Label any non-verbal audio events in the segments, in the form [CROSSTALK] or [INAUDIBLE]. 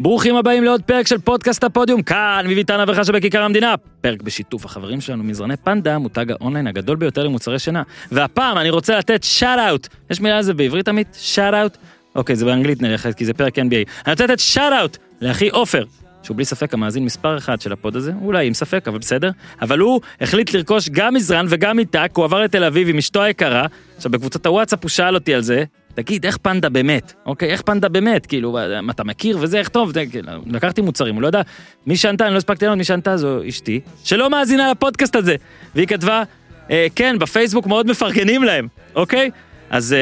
ברוכים הבאים לעוד פרק של פודקאסט הפודיום, כאן מביתן אברכה שבכיכר המדינה. פרק בשיתוף החברים שלנו מזרני פנדה, מותג האונליין הגדול ביותר למוצרי שינה. והפעם אני רוצה לתת shout out. יש מילה לזה בעברית עמית? shout out? אוקיי, זה באנגלית נלך, כי זה פרק NBA. אני רוצה לתת shout out לאחי עופר, שהוא בלי ספק המאזין מספר אחד של הפוד הזה, אולי עם ספק, אבל בסדר. אבל הוא החליט לרכוש גם מזרן וגם העתק, הוא עבר לתל אביב עם אשתו היקרה. עכשיו, בקבוצת הוואטסאפ הוא שאל אותי על זה, תגיד, איך פנדה באמת? אוקיי, איך פנדה באמת? כאילו, מה, אתה מכיר וזה, איך טוב? כאילו, לקחתי מוצרים, הוא לא יודע. מי שענתה, אני לא הספקתי לענות, מי שענתה זו אשתי, שלא מאזינה לפודקאסט הזה. והיא כתבה, אה, כן, בפייסבוק מאוד מפרגנים להם, אוקיי? אז אה,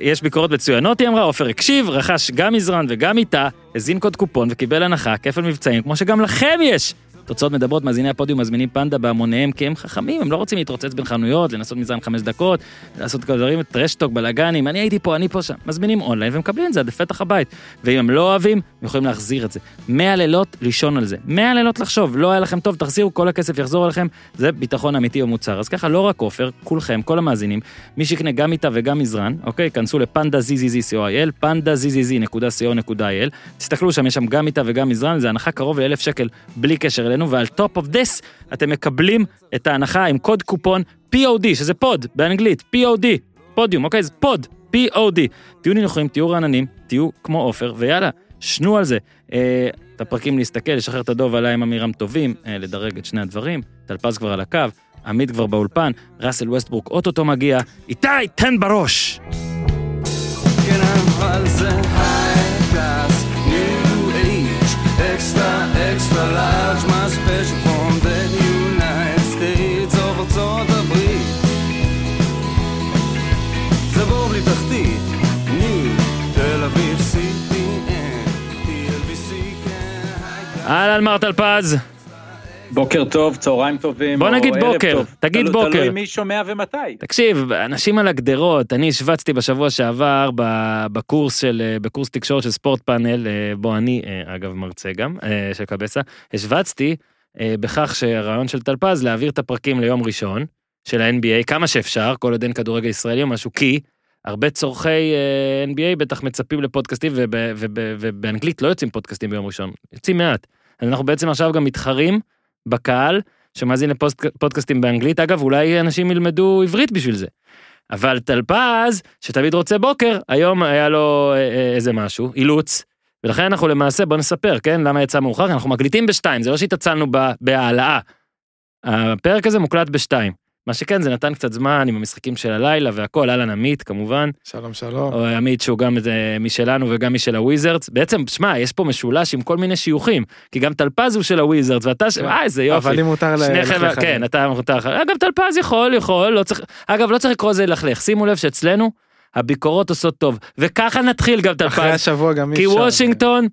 יש ביקורות מצוינות, היא אמרה, עופר הקשיב, רכש גם מזרן וגם איתה, הזין קוד קופון וקיבל הנחה, כפל מבצעים, כמו שגם לכם יש. תוצאות מדברות, מאזיני הפודיום מזמינים פנדה בהמוניהם כי הם חכמים, הם לא רוצים להתרוצץ בין חנויות, לנסות מזרן חמש דקות, לעשות כל דברים, טרשטוק, בלאגנים, אני הייתי פה, אני פה שם. מזמינים אונליין ומקבלים את זה עד לפתח הבית. ואם הם לא אוהבים, הם יכולים להחזיר את זה. 100 לילות לישון על זה. 100 לילות לחשוב, לא היה לכם טוב, תחזירו, כל הכסף יחזור אליכם, זה ביטחון אמיתי במוצר. אז ככה, לא רק עופר, כולכם, כל המאזינים, מי שיקנה גם איתה וגם מזרן, אוקיי, כנסו לפנדה zzz.co.il, פנדה zzz.co.il, תסתכלו שם, יש שם גם איתה וגם מזרן, זה הנחה קרוב ל-1,000 שקל בלי קשר אלינו, ועל top of this אתם מקבלים את ההנחה עם קוד קופון POD, שזה פוד באנגלית, POD, פודיום, אוקיי? זה פוד, POD. תהיו נינוחים, תהיו רעננים, תהיו כמו עופר, ויאללה, שנו על זה. אה, את הפרקים להסתכל, לשחרר את הדוב עליי עם אמירם טובים, אה, לדרג את שני הדברים, טלפז כבר על הקו, עמית כבר באולפן, ראסל ווסטברוק אוטוטו מגיע, איתי, תן בראש! כן, extra, extra large, special from the United States of ארצות הברית. זה בור בלי תחתית, new, תל אביב, CPN, TLBC, כן. אהלן מר טלפז, בוקר טוב, צהריים טובים. בוא נגיד בוקר, טוב. תגיד תלו- בוקר. תלוי מי שומע ומתי. תקשיב, אנשים על הגדרות, אני השווצתי בשבוע שעבר בקורס של, אה, בקורס תקשורת של ספורט פאנל, אה, בו אני, אה, אגב, מרצה גם, של קבסה, השווצתי בכך שהרעיון של טלפז להעביר את הפרקים ליום ראשון של ה-NBA, כמה שאפשר, כל עוד אין כדורגל ישראלי או משהו, כי הרבה צורכי NBA בטח מצפים לפודקאסטים, וב- וב- ובאנגלית לא יוצאים פודקאסטים ביום ראשון, יוצאים מעט. אנחנו בעצם עכשיו גם מתחרים בקהל שמאזין לפודקאסטים באנגלית, אגב, אולי אנשים ילמדו עברית בשביל זה. אבל טלפז, שתמיד רוצה בוקר, היום היה לו אה, אה, איזה משהו, אילוץ, ולכן אנחנו למעשה, בוא נספר, כן, למה יצא מאוחר, אנחנו מקליטים בשתיים, זה לא שהתעצלנו בהעלאה. הפרק הזה מוקלט בשתיים. מה שכן, זה נתן קצת זמן עם המשחקים של הלילה והכל, אהלן עמית כמובן, שלום שלום. או עמית שהוא גם אה, משלנו וגם משל הוויזרדס, בעצם, שמע, יש פה משולש עם כל מיני שיוכים, כי גם טלפז הוא של הוויזרדס, ואתה, ש- אה, איזה יופי. אבל לי מותר ל- שניכם, ללכלך כן. אתה מותר לך. אגב, טלפז יכול, יכול, לא צריך, אגב, לא צריך לקרוא לזה ללכלך. שימו לב שאצלנו, הביקורות עושות טוב. וככה נתחיל גם אחרי טלפז. השבוע גם אי כי אפשר. וושינגטון,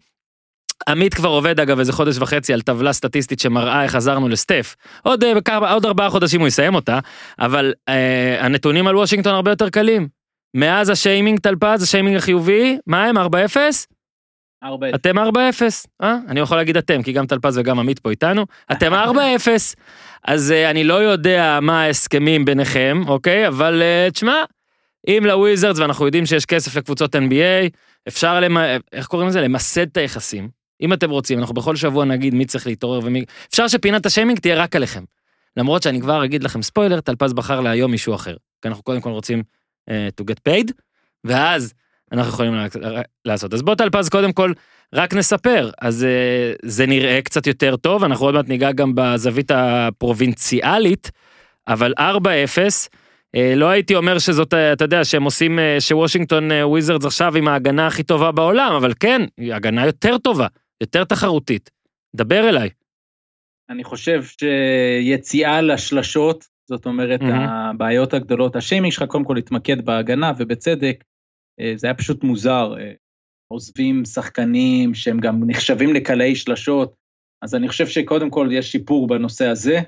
עמית כבר עובד אגב איזה חודש וחצי על טבלה סטטיסטית שמראה איך עזרנו לסטף. עוד, אה, עוד ארבעה חודשים הוא יסיים אותה, אבל אה, הנתונים על וושינגטון הרבה יותר קלים. מאז השיימינג טלפז, השיימינג החיובי, מה הם 4-0? ארבע. אתם 4-0, אה? אני יכול להגיד אתם, כי גם טלפז וגם עמית פה איתנו. אתם [LAUGHS] 4-0. אז אה, אני לא יודע מה ההסכמים ביניכם, אוקיי? אבל אה, תשמע, אם לוויזרדס, ואנחנו יודעים שיש כסף לקבוצות NBA, אפשר, למ... איך קוראים לזה? למסד את היחסים. אם אתם רוצים, אנחנו בכל שבוע נגיד מי צריך להתעורר ומי... אפשר שפינת השיימינג תהיה רק עליכם. למרות שאני כבר אגיד לכם ספוילר, טלפז בחר להיום מישהו אחר. כי אנחנו קודם כל רוצים uh, to get paid, ואז אנחנו יכולים לעשות. אז בוא טלפז קודם כל רק נספר, אז אה, זה נראה קצת יותר טוב, אנחנו עוד מעט ניגע גם בזווית הפרובינציאלית, אבל 4-0, אה, לא הייתי אומר שזאת, אתה יודע, שהם עושים, שוושינגטון וויזרדס עכשיו עם ההגנה הכי טובה בעולם, אבל כן, הגנה יותר טובה, יותר תחרותית. דבר אליי. אני חושב שיציאה לשלשות, זאת אומרת, מהמם. הבעיות הגדולות, השיימינג שלך קודם כל התמקד בהגנה, ובצדק, אה, זה היה פשוט מוזר. אה, עוזבים שחקנים שהם גם נחשבים לקלעי שלשות, אז אני חושב שקודם כל יש שיפור בנושא הזה.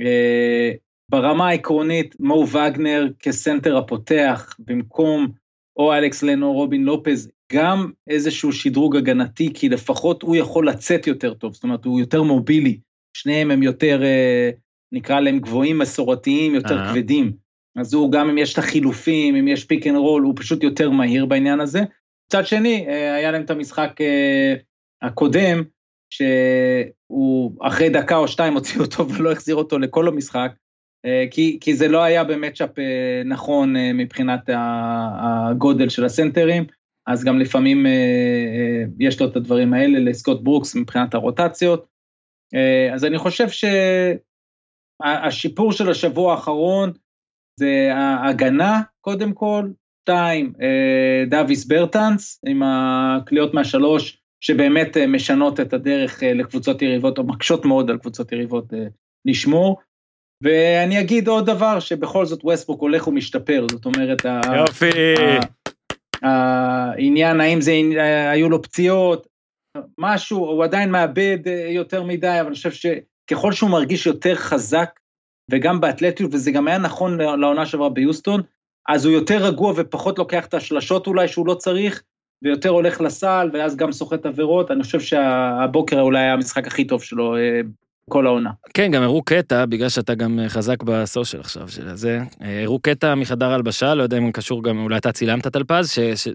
אה, ברמה העקרונית, מו וגנר כסנטר הפותח, במקום או אלכס לן או רובין לופז, גם איזשהו שדרוג הגנתי, כי לפחות הוא יכול לצאת יותר טוב, זאת אומרת, הוא יותר מובילי. שניהם הם יותר, אה, נקרא להם גבוהים מסורתיים, יותר אה. כבדים. אז הוא, גם אם יש את החילופים, אם יש pick and roll, הוא פשוט יותר מהיר בעניין הזה. מצד שני, אה, היה להם את המשחק אה, הקודם, שהוא אחרי דקה או שתיים הוציא אותו [LAUGHS] ולא החזיר אותו לכל המשחק, כי, כי זה לא היה ב matchup נכון מבחינת הגודל של הסנטרים, אז גם לפעמים יש לו את הדברים האלה לסקוט ברוקס מבחינת הרוטציות. אז אני חושב שהשיפור של השבוע האחרון זה ההגנה, קודם כל, שתיים, דאביס ברטנס, עם הקליעות מהשלוש, שבאמת משנות את הדרך לקבוצות יריבות, או מקשות מאוד על קבוצות יריבות לשמור. ואני אגיד עוד דבר, שבכל זאת ווסטבוק הולך ומשתפר, זאת אומרת, יופי. העניין, האם זה, היו לו פציעות, משהו, הוא עדיין מאבד אה, יותר מדי, אבל אני חושב שככל שהוא מרגיש יותר חזק, וגם באתלטיות, וזה גם היה נכון לעונה שעברה ביוסטון, אז הוא יותר רגוע ופחות לוקח את השלשות אולי שהוא לא צריך, ויותר הולך לסל, ואז גם סוחט עבירות, אני חושב שהבוקר אולי היה המשחק הכי טוב שלו אה, כל העונה. כן, גם הראו קטע, בגלל שאתה גם חזק בסושיאל עכשיו של זה, הראו קטע מחדר הלבשה, לא יודע אם הוא קשור גם, אולי אתה צילמת טלפז, ש... [LAUGHS]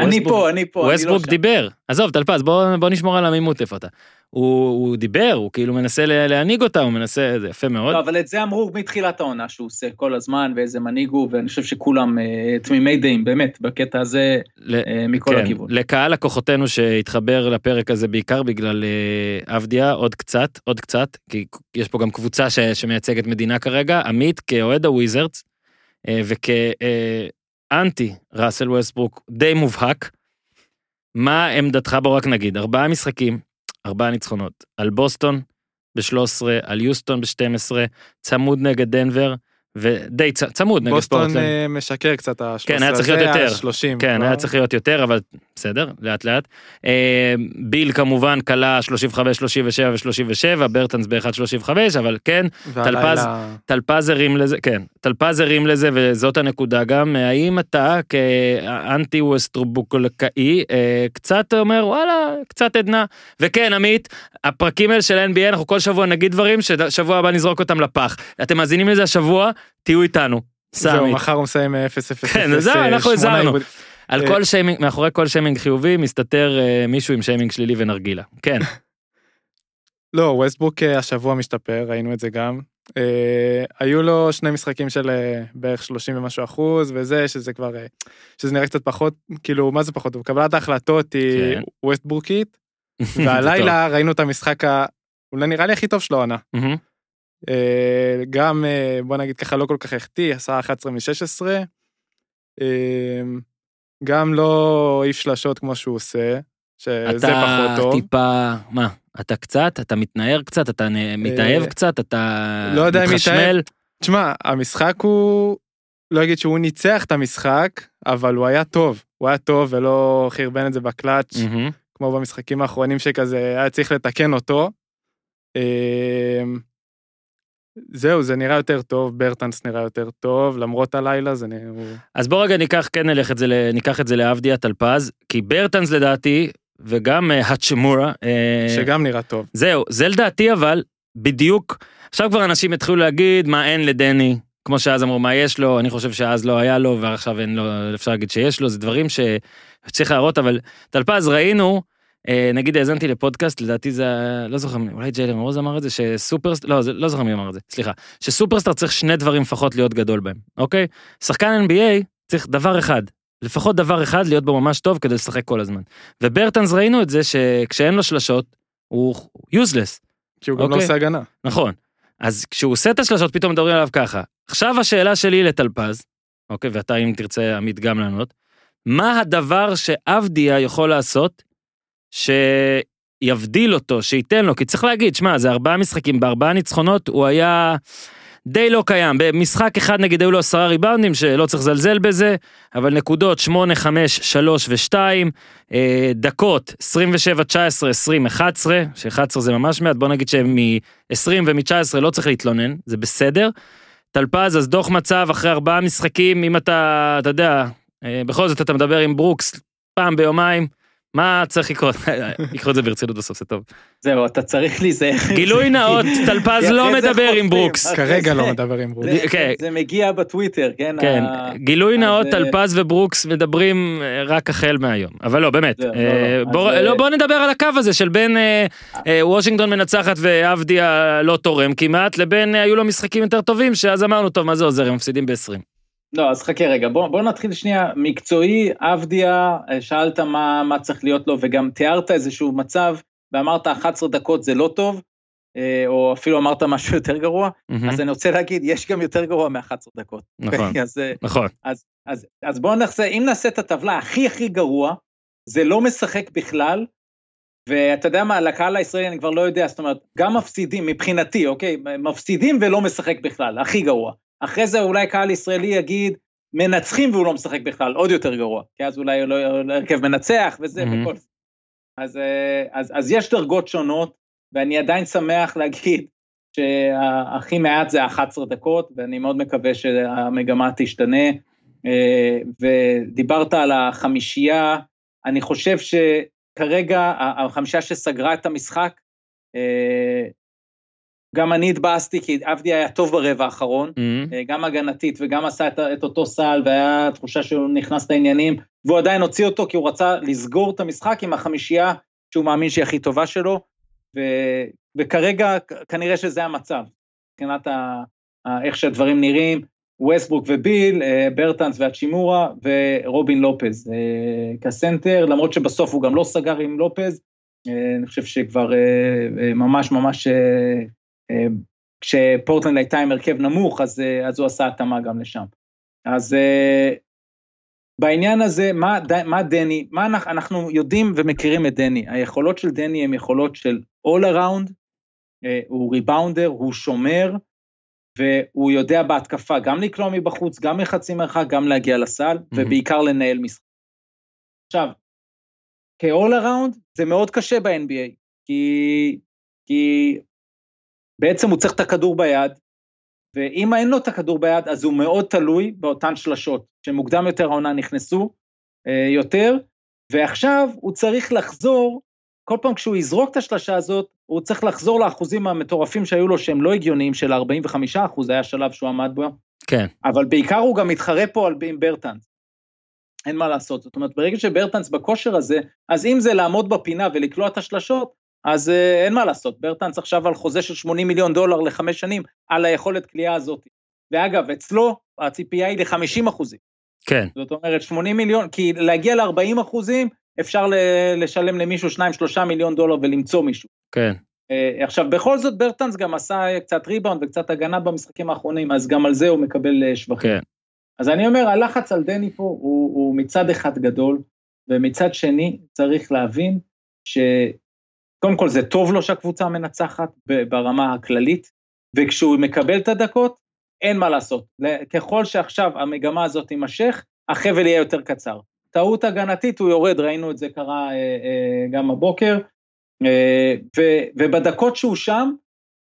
אני פה, אני פה, ווסטבוק לא דיבר. עזוב, טלפז, בוא נשמור על עמימות איפה אתה. הוא, הוא דיבר, הוא כאילו מנסה להנהיג אותה, הוא מנסה, זה יפה מאוד. לא, אבל את זה אמרו מתחילת העונה שהוא עושה כל הזמן, ואיזה מנהיג הוא, ואני חושב שכולם אה, תמימי דעים, באמת, בקטע הזה, ל... אה, מכל כן, הכיוון. לקהל לקוחותינו שהתחבר לפרק הזה בעיקר בגלל אה, אבדיה, עוד קצת, עוד קצת, כי יש פה גם קבוצה ש, שמייצגת מדינה כרגע, עמית כאוהד הוויזרדס, אה, וכאנטי אה, ראסל ווסטברוק די מובהק. מה עמדתך בו רק נגיד, ארבעה משחקים, ארבעה ניצחונות. על בוסטון ב-13, על יוסטון ב-12, צמוד נגד דנבר, ודי צ, צמוד נגד פורטלנד. בוסטון אה, משקר קצת ה-13, כן, היה צריך להיות יותר. 30. כן, כבר. היה צריך להיות יותר, אבל בסדר, לאט לאט. אה, ביל כמובן כלה 35, 37 ו-37, ברטנס ב-1.35, אבל כן, טלפז, טלפז הרים לזה, כן, טלפז הרים לזה, וזאת הנקודה גם, האם אתה כאנטי ווסטרובוקולקאי, אה, קצת אומר, וואלה, קצת עדנה. וכן, עמית, הפרקים האלה של NBA, אנחנו כל שבוע נגיד דברים, ששבוע הבא נזרוק אותם לפח. אתם מאזינים לזה השבוע, תהיו איתנו. זהו, מחר הוא מסיים 0-0. כן, זהו, אנחנו הזהרנו. על כל שיימינג, מאחורי כל שיימינג חיובי מסתתר מישהו עם שיימינג שלילי ונרגילה. כן. [LAUGHS] לא, ווסטבוק השבוע משתפר, ראינו את זה גם. היו לו שני משחקים של בערך 30 ומשהו אחוז וזה, שזה כבר, שזה נראה קצת פחות, כאילו, מה זה פחות טוב? קבלת ההחלטות היא כן. ווסטבורקית, [LAUGHS] והלילה ראינו את המשחק ה... אולי נראה לי הכי טוב של העונה. אה, גם אה, בוא נגיד ככה לא כל כך החטיא, עשה 11 מ-16. אה, גם לא העיף שלשות כמו שהוא עושה, שזה אתה פחות טוב. טיפה, מה, אתה קצת, אתה מתנער קצת, אתה נ- מתאהב אה, קצת, אתה לא יודע אם מתחשמל. תשמע, המשחק הוא, לא אגיד שהוא ניצח את המשחק, אבל הוא היה טוב. הוא היה טוב ולא חרבן את זה בקלאץ'. כמו במשחקים האחרונים שכזה היה צריך לתקן אותו. אה, זהו, זה נראה יותר טוב, ברטנס נראה יותר טוב, למרות הלילה זה נראה... אז בוא רגע ניקח, כן נלך את זה, ניקח את זה לאבדיה טלפז, כי ברטנס לדעתי, וגם אה, האצ'מורה, אה, שגם נראה טוב. זהו, זה לדעתי אבל, בדיוק, עכשיו כבר אנשים התחילו להגיד מה אין לדני, כמו שאז אמרו מה יש לו, אני חושב שאז לא היה לו, ועכשיו אין לו, אפשר להגיד שיש לו, זה דברים שצריך להראות, אבל טלפז ראינו, אה, נגיד האזנתי לפודקאסט, לדעתי זה, לא זוכר, אולי ג'יילן רוז אמר את זה, שסופרסטאר, לא, לא זוכר מי אמר את זה, סליחה, שסופרסטאר צריך שני דברים לפחות להיות גדול בהם, אוקיי? שחקן NBA צריך דבר אחד, לפחות דבר אחד להיות בו ממש טוב כדי לשחק כל הזמן. וברטנס ראינו את זה שכשאין לו שלשות, הוא יוזלס. כי הוא גם לא אוקיי. עושה הגנה. נכון. אז כשהוא עושה את השלשות פתאום מדברים עליו ככה. עכשיו השאלה שלי לטלפז, אוקיי, ואתה אם תרצה עמית גם לענות, מה הדבר שאבדיה יכול לעשות שיבדיל אותו, שייתן לו, כי צריך להגיד, שמע, זה ארבעה משחקים, בארבעה ניצחונות הוא היה די לא קיים. במשחק אחד נגיד היו לו עשרה ריבאונדים, שלא צריך לזלזל בזה, אבל נקודות 8, 5, 3 ו-2, דקות 27, 19, 20, 11, ש-11 זה ממש מעט, בוא נגיד שמ-20 ומ-19 לא צריך להתלונן, זה בסדר. טלפז, אז דוח מצב אחרי ארבעה משחקים, אם אתה, אתה יודע, אה, בכל זאת אתה מדבר עם ברוקס פעם ביומיים, מה צריך לקרות? [LAUGHS] ייקחו את זה ברצינות בסוף, זה טוב. זהו, אתה צריך להיזהר. גילוי [LAUGHS] נאות, טלפז לא מדבר עם. ברוקס. כרגע זה- לא מדבר עם ברוקס. זה-. זה מגיע בטוויטר, כן? כן, גילוי נאות, אה, טלפז וברוקס מדברים אה, רק החל מהיום. אבל לא, באמת. לא, אה, לא. לא, אה, בוא נדבר על הקו הזה של בין וושינגטון מנצחת ועבדיה לא תורם כמעט, לבין היו לו משחקים יותר טובים, שאז אמרנו, טוב, מה זה עוזר, הם מפסידים ב-20. לא, אז חכה רגע, בוא, בוא נתחיל שנייה, מקצועי, עבדיה, אה, שאלת מה, מה צריך להיות לו, וגם תיארת איזשהו מצב, ואמרת 11 דקות זה לא טוב, אה, או אפילו אמרת משהו יותר גרוע, אז אני רוצה להגיד, יש גם יותר גרוע מ-11 דקות. נכון, [LAUGHS] אז, אה, נכון. אז, אז, אז בואו נעשה, אם נעשה את הטבלה הכי הכי גרוע, זה לא משחק בכלל, ואתה יודע מה, לקהל הישראלי אני כבר לא יודע, זאת אומרת, גם מפסידים, מבחינתי, אוקיי? מפסידים ולא משחק בכלל, הכי גרוע. אחרי זה אולי קהל ישראלי יגיד, מנצחים והוא לא משחק בכלל, עוד יותר גרוע, כי אז אולי לא הרכב מנצח וזה מהמם. וכל זה. אז, אה, אז, אז יש דרגות שונות, ואני עדיין שמח להגיד שהכי מעט זה 11 דקות, ואני מאוד מקווה שהמגמה תשתנה. אה, ודיברת על החמישייה, אני חושב שכרגע החמישייה שסגרה את המשחק, אה, גם אני התבאסתי כי עבדי היה טוב ברבע האחרון, Mhm. אה, גם הגנתית וגם עשה את, את אותו סל והיה תחושה שהוא נכנס לעניינים, והוא עדיין הוציא אותו כי הוא רצה לסגור את המשחק עם החמישייה שהוא מאמין שהיא הכי טובה שלו, ו, וכרגע כנראה שזה המצב, מבחינת ה, ה, איך שהדברים נראים, ווסטברוק וביל, אה, ברטנס והצ'ימורה ורובין לופז אה, כסנטר, למרות שבסוף הוא גם לא סגר עם לופז, אני חושב שכבר ממש ממש, כשפורטלנד הייתה עם הרכב נמוך, אז, אה, אז הוא עשה התאמה גם לשם. אז אה, בעניין הזה, מה, מה דני, מה אנחנו, אנחנו יודעים ומכירים את דני, היכולות של דני הן יכולות של all around, אה, הוא ריבאונדר, הוא שומר, והוא יודע בהתקפה גם לקלוע מבחוץ, גם מחצי מרחק, גם להגיע לסל, ובעיקר לנהל משחק. עכשיו, כ-all around זה מאוד קשה ב-NBA, כי, כי בעצם הוא צריך את הכדור ביד, ואם אין לו את הכדור ביד, אז הוא מאוד תלוי באותן שלשות, שמוקדם יותר העונה נכנסו אה, יותר, ועכשיו הוא צריך לחזור, כל פעם כשהוא יזרוק את השלשה הזאת, הוא צריך לחזור לאחוזים המטורפים שהיו לו, שהם לא הגיוניים, של 45 אחוז, היה שלב שהוא עמד בו, כן. אבל בעיקר הוא גם מתחרה פה על, עם ברטנס. אין מה לעשות, זאת אומרת, ברגע שברטנס בכושר הזה, אז אם זה לעמוד בפינה ולקלוע את השלשות, אז אה, אין מה לעשות, ברטנס עכשיו על חוזה של 80 מיליון דולר לחמש שנים, על היכולת כליאה הזאת. ואגב, אצלו הציפייה היא ל-50 אחוזים. כן. זאת אומרת, 80 מיליון, כי להגיע ל-40 אחוזים, אפשר לשלם למישהו 2-3 מיליון דולר ולמצוא מישהו. כן. אה, עכשיו, בכל זאת, ברטנס גם עשה קצת ריבאונד וקצת הגנה במשחקים האחרונים, אז גם על זה הוא מקבל אה, שבחים. כן. אז אני אומר, הלחץ על דני פה הוא, הוא מצד אחד גדול, ומצד שני צריך להבין שקודם כל זה טוב לו שהקבוצה מנצחת ברמה הכללית, וכשהוא מקבל את הדקות, אין מה לעשות. ככל שעכשיו המגמה הזאת תימשך, החבל יהיה יותר קצר. טעות הגנתית, הוא יורד, ראינו את זה קרה אה, אה, גם הבוקר, אה, ו- ובדקות שהוא שם,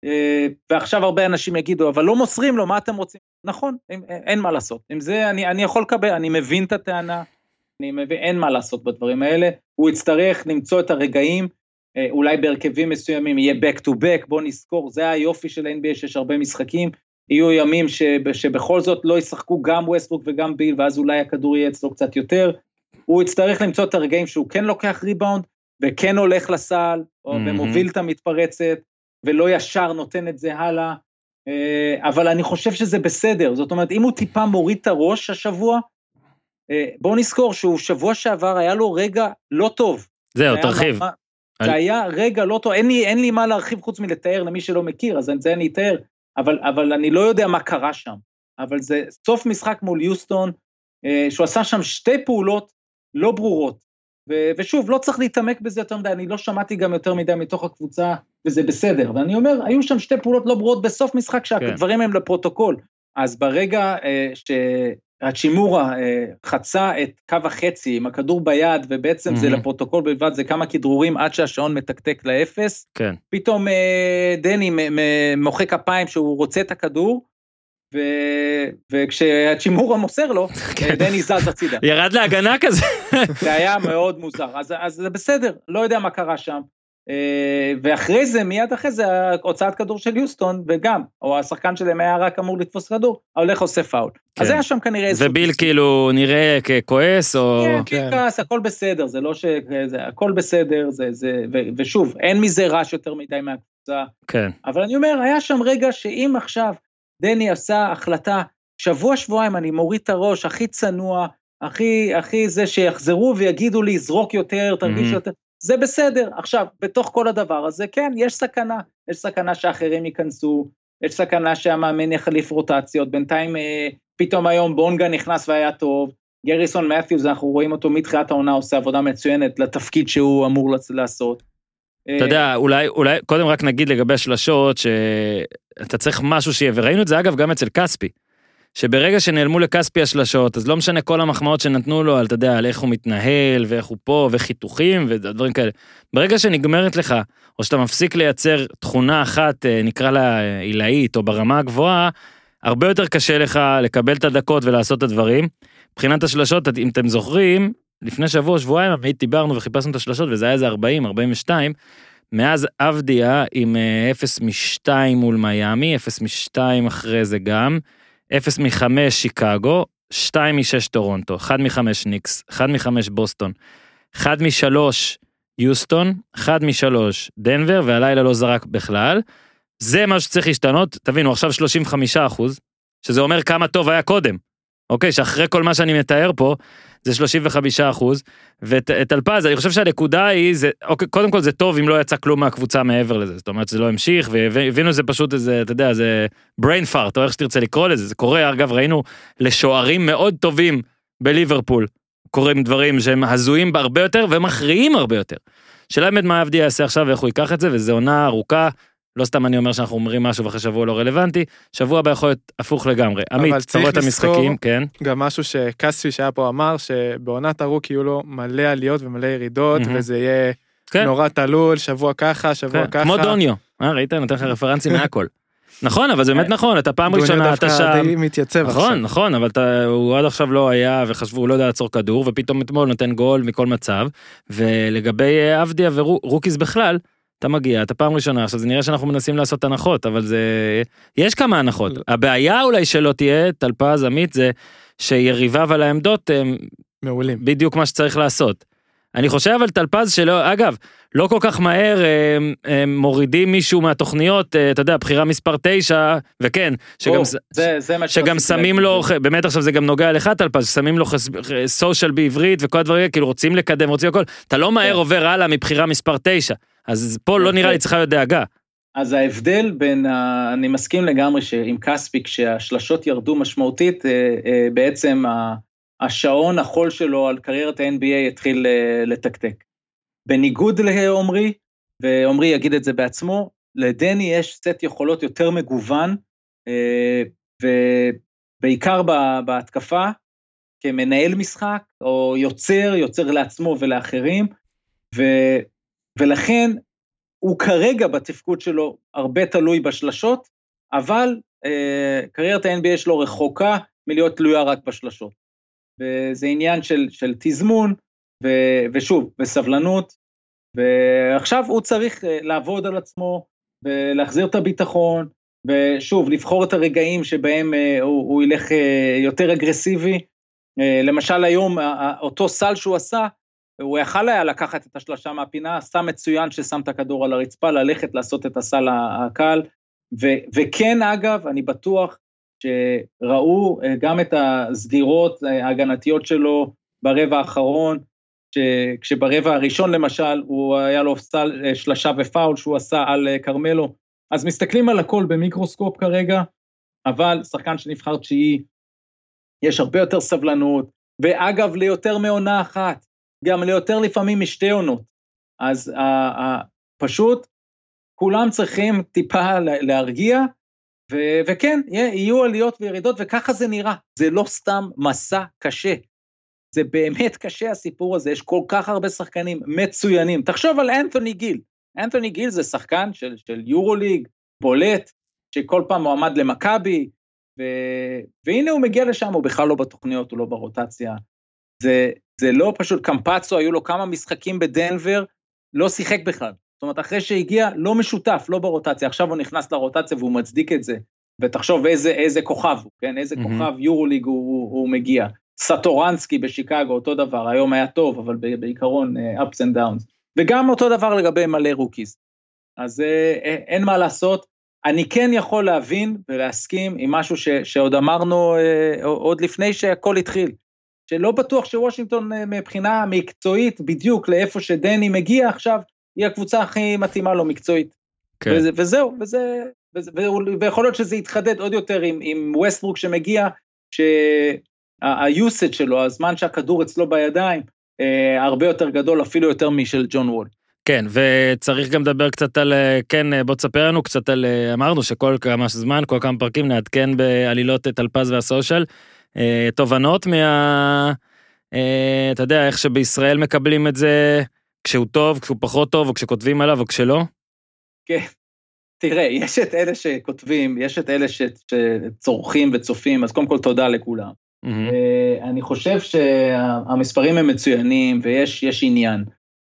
אה, ועכשיו הרבה אנשים יגידו, אבל לא מוסרים לו, מה אתם רוצים? נכון, אין, אין מה לעשות. עם זה אני, אני יכול לקבל, אני מבין את הטענה, אני מבין, אין מה לעשות בדברים האלה. הוא יצטרך למצוא את הרגעים, אולי בהרכבים מסוימים יהיה back to back, בוא נזכור, זה היופי של NBA שיש הרבה משחקים, יהיו ימים שב, שבכל זאת לא ישחקו גם ווסטברוק וגם ביל, ואז אולי הכדור יהיה אצלו קצת יותר. הוא יצטרך למצוא את הרגעים שהוא כן לוקח ריבאונד, וכן הולך לסל, או מהמם. ומוביל את המתפרצת, ולא ישר נותן את זה הלאה. אה, אבל אני חושב שזה בסדר, זאת אומרת, אם הוא טיפה מוריד את הראש השבוע, אה, בואו נזכור שהוא שבוע שעבר היה לו רגע לא טוב. זהו, תרחיב. אני- זה היה רגע לא טוב, אין לי, אין לי מה להרחיב חוץ מלתאר למי שלא מכיר, אז את זה אני אתאר, אבל, אבל אני לא יודע מה קרה שם. אבל זה סוף משחק מול יוסטון, אה, שהוא עשה שם שתי פעולות לא ברורות. ו- ושוב, לא צריך להתעמק בזה יותר מדי, אני לא שמעתי גם יותר מדי מתוך הקבוצה, וזה בסדר. ואני אומר, היו שם שתי פעולות לא ברורות בסוף משחק, שהדברים הם לפרוטוקול. אז ברגע אה, שהצ'ימורה אה, חצה את קו החצי עם הכדור ביד, ובעצם זה מהמם. לפרוטוקול בלבד, זה כמה כדרורים עד שהשעון מתקתק לאפס, כן. פתאום אה, דני מוחא כפיים שהוא רוצה את הכדור, ו... וכשצ'ימורה מוסר לו, [LAUGHS] כן. דני זז הצידה. ירד להגנה כזה. זה היה מאוד מוזר, אז, אז זה בסדר, לא יודע מה קרה שם. אה, ואחרי זה, מיד אחרי זה, הוצאת כדור של יוסטון, וגם, או השחקן שלהם היה רק אמור לתפוס כדור, ההולך עושה פאול. כן. אז היה שם כנראה איזה... וביל כאילו נראה ככועס או... כן, כן. כעס, הכל בסדר, זה לא ש... זה, הכל בסדר, זה, זה, ו, ושוב, אין מזה רעש יותר מדי מהקבוצה, כן. אבל אני אומר, היה שם רגע שאם עכשיו דני עשה החלטה, שבוע, שבועיים אני מוריד את הראש, הכי צנוע, הכי, הכי זה שיחזרו ויגידו לי, זרוק יותר, תרגיש מהמם. יותר, זה בסדר. עכשיו, בתוך כל הדבר הזה, כן, יש סכנה. יש סכנה שאחרים ייכנסו, יש סכנה שהמאמן יחליף רוטציות, בינתיים אה, פתאום היום בונגה נכנס והיה טוב, גריסון מת'יוז, אנחנו רואים אותו מתחילת העונה עושה עבודה מצוינת לתפקיד שהוא אמור לעשות. אתה יודע, אולי, אולי, קודם רק נגיד לגבי השלשות, שאתה צריך משהו שיהיה, וראינו את זה אגב גם אצל כספי, שברגע שנעלמו לכספי השלשות, אז לא משנה כל המחמאות שנתנו לו, על, אתה יודע, על איך הוא מתנהל, ואיך הוא פה, וחיתוכים, ודברים כאלה. ברגע שנגמרת לך, או שאתה מפסיק לייצר תכונה אחת, אה, נקרא לה אה, עילאית, או ברמה הגבוהה, הרבה יותר קשה לך לקבל את הדקות ולעשות את הדברים. מבחינת השלשות, אם אתם זוכרים, לפני שבוע, שבועיים, עמית דיברנו וחיפשנו את השלשות, וזה היה איזה 40, 42. מאז אבדיה עם אה, 0 מ-2 מול מיאמי, 0 מ-2 אחרי זה גם, 0 מ-5 שיקגו, 2 מ-6 טורונטו, 1 מ-5 ניקס, 1 מ-5 בוסטון, 1 מ-3 יוסטון, 1 מ-3 דנבר, והלילה לא זרק בכלל. זה מה שצריך להשתנות, תבינו, עכשיו 35 אחוז, שזה אומר כמה טוב היה קודם. אוקיי, שאחרי כל מה שאני מתאר פה, זה 35 אחוז, וטלפז, אני חושב שהנקודה היא, זה, אוקיי, קודם כל זה טוב אם לא יצא כלום מהקבוצה מעבר לזה, זאת אומרת שזה לא המשיך, והבינו זה פשוט איזה, אתה יודע, זה brain fart, או איך שתרצה לקרוא לזה, זה קורה, אגב, ראינו לשוערים מאוד טובים בליברפול, קורים דברים שהם הזויים הרבה יותר ומכריעים הרבה יותר. שאלה באמת מה עבדי יעשה עכשיו ואיך הוא ייקח את זה, וזו עונה ארוכה, לא סתם אני אומר שאנחנו אומרים משהו ואחרי שבוע לא רלוונטי, שבוע הבא יכול להיות הפוך לגמרי. עמית, אתה רואה את לזכור- המשחקים, כן? גם משהו שכספי שהיה פה אמר, שבעונת הרוק יהיו לו מלא עליות ומלא ירידות, מהמם. וזה יהיה כן. נורא תלול, שבוע ככה, שבוע כן, ככה. כמו דוניו, אה, ראית? נותן לך רפרנסים מהכל. [LAUGHS] נכון, אבל זה באמת נכון, אתה פעם דוניו ראשונה, אתה דווקא שם. די מתייצב עכשיו. נכון, נכון, אבל אתה, הוא עד עכשיו לא היה, וחשבו, הוא לא יודע לעצור כדור, ופתאום אתמול נותן גול מכל מצב. ולגבי אה, עבדיה ורוקיס בכלל, אתה מגיע, אתה פעם ראשונה, עכשיו זה נראה שאנחנו מנסים לעשות הנחות, אבל זה... יש כמה הנחות. לא. הבעיה אולי שלא תהיה, טלפז, עמית, זה שיריביו על העמדות הם מעולים. בדיוק מה שצריך לעשות. אני חושב אבל טלפז שלא, אגב, לא כל כך מהר הם, הם מורידים מישהו מהתוכניות, אה, אתה יודע, בחירה מספר 9, וכן, שגם, או, ס- זה, זה שגם שמים. לו, באמת עכשיו זה גם נוגע לך טלפז, שמים לו סושיאל בעברית וכל הדברים כאילו רוצים לקדם, רוצים הכל, אתה לא מהר כן. עובר הלאה מבחירה מספר 9, אז פה לא. נראה לי צריכה להיות דאגה. אז ההבדל בין, ה... אני מסכים לגמרי שעם כספי, כשהשלשות ירדו משמעותית, אה, אה, בעצם השעון החול שלו על קריירת ה-NBA התחיל אה, לתקתק. בניגוד לעומרי, ועומרי יגיד את זה בעצמו, לדני יש סט יכולות יותר מגוון, ובעיקר בהתקפה, כמנהל משחק, או יוצר, יוצר לעצמו ולאחרים, ו... ולכן הוא כרגע בתפקוד שלו הרבה תלוי בשלשות, אבל אה, קריירת ה-NBA שלו רחוקה מלהיות תלויה רק בשלשות. וזה עניין של, של תזמון, ו, ושוב, וסבלנות, ועכשיו הוא צריך אה, לעבוד על עצמו, ולהחזיר את הביטחון, ושוב, לבחור את הרגעים שבהם אה, הוא, הוא ילך אה, יותר אגרסיבי. למשל היום, אותו סל שהוא עשה, הוא יכל היה לקחת את השלושה מהפינה, עשה מצוין ששם את הכדור על הרצפה, ללכת לעשות את הסל הקל, ו- וכן, אגב, אני בטוח שראו אה, גם את הסגירות אה, ההגנתיות שלו ברבע האחרון, כשברבע הראשון למשל, הוא היה לו סל אה, שלשה ופאול שהוא עשה על כרמלו, אז מסתכלים על הכל במיקרוסקופ כרגע, אבל שחקן שנבחר תשיעי, יש הרבה יותר סבלנות, ואגב, ליותר מעונה אחת, גם ליותר לפעמים משתי עונות. אז פשוט כולם צריכים טיפה לה- להרגיע, ו, וכן, יהיו עליות וירידות, וככה זה נראה. זה לא סתם מסע קשה. זה באמת קשה הסיפור הזה, יש כל כך הרבה שחקנים מצוינים. תחשוב על אנתוני גיל. אנתוני גיל זה שחקן של, של יורוליג, בולט, שכל פעם מועמד למכבי. והנה הוא מגיע לשם, הוא בכלל לא בתוכניות, הוא לא ברוטציה. זה, זה לא פשוט, קמפצו, היו לו כמה משחקים בדנבר, לא שיחק בכלל. זאת אומרת, אחרי שהגיע, לא משותף, לא ברוטציה, עכשיו הוא נכנס לרוטציה והוא מצדיק את זה. ותחשוב איזה, איזה כוכב הוא, כן? איזה mm-hmm. כוכב יורוליג הוא, הוא, הוא מגיע. סטורנסקי בשיקגו, אותו דבר, היום היה טוב, אבל בעיקרון uh, ups and downs. וגם אותו דבר לגבי מלא רוקיז. אז uh, אין מה לעשות. אני כן יכול להבין ולהסכים עם משהו ש, שעוד אמרנו uh, עוד לפני שהכל התחיל, שלא בטוח שוושינגטון uh, מבחינה מקצועית, בדיוק לאיפה שדני מגיע עכשיו, היא הקבוצה הכי מתאימה לו מקצועית. כן. וזה, וזהו, וזה, וזה, ויכול להיות שזה יתחדד עוד יותר עם, עם ווסטברוק שמגיע, שה-usage שלו, הזמן שהכדור אצלו בידיים, אה, הרבה יותר גדול אפילו יותר משל ג'ון וול. כן, וצריך גם לדבר קצת על, אה, כן, בוא תספר לנו קצת על, אה, אמרנו שכל כמה זמן, כל כמה פרקים נעדכן בעלילות טלפז והסושיאל, תובנות מה... אתה יודע, איך שבישראל מקבלים את זה, כשהוא טוב, כשהוא פחות טוב, או כשכותבים עליו, או כשלא? כן. תראה, יש את אלה שכותבים, יש את אלה ש, שצורכים וצופים, אז קודם כל תודה לכולם. Mm-hmm. אני חושב שהמספרים הם מצוינים ויש עניין.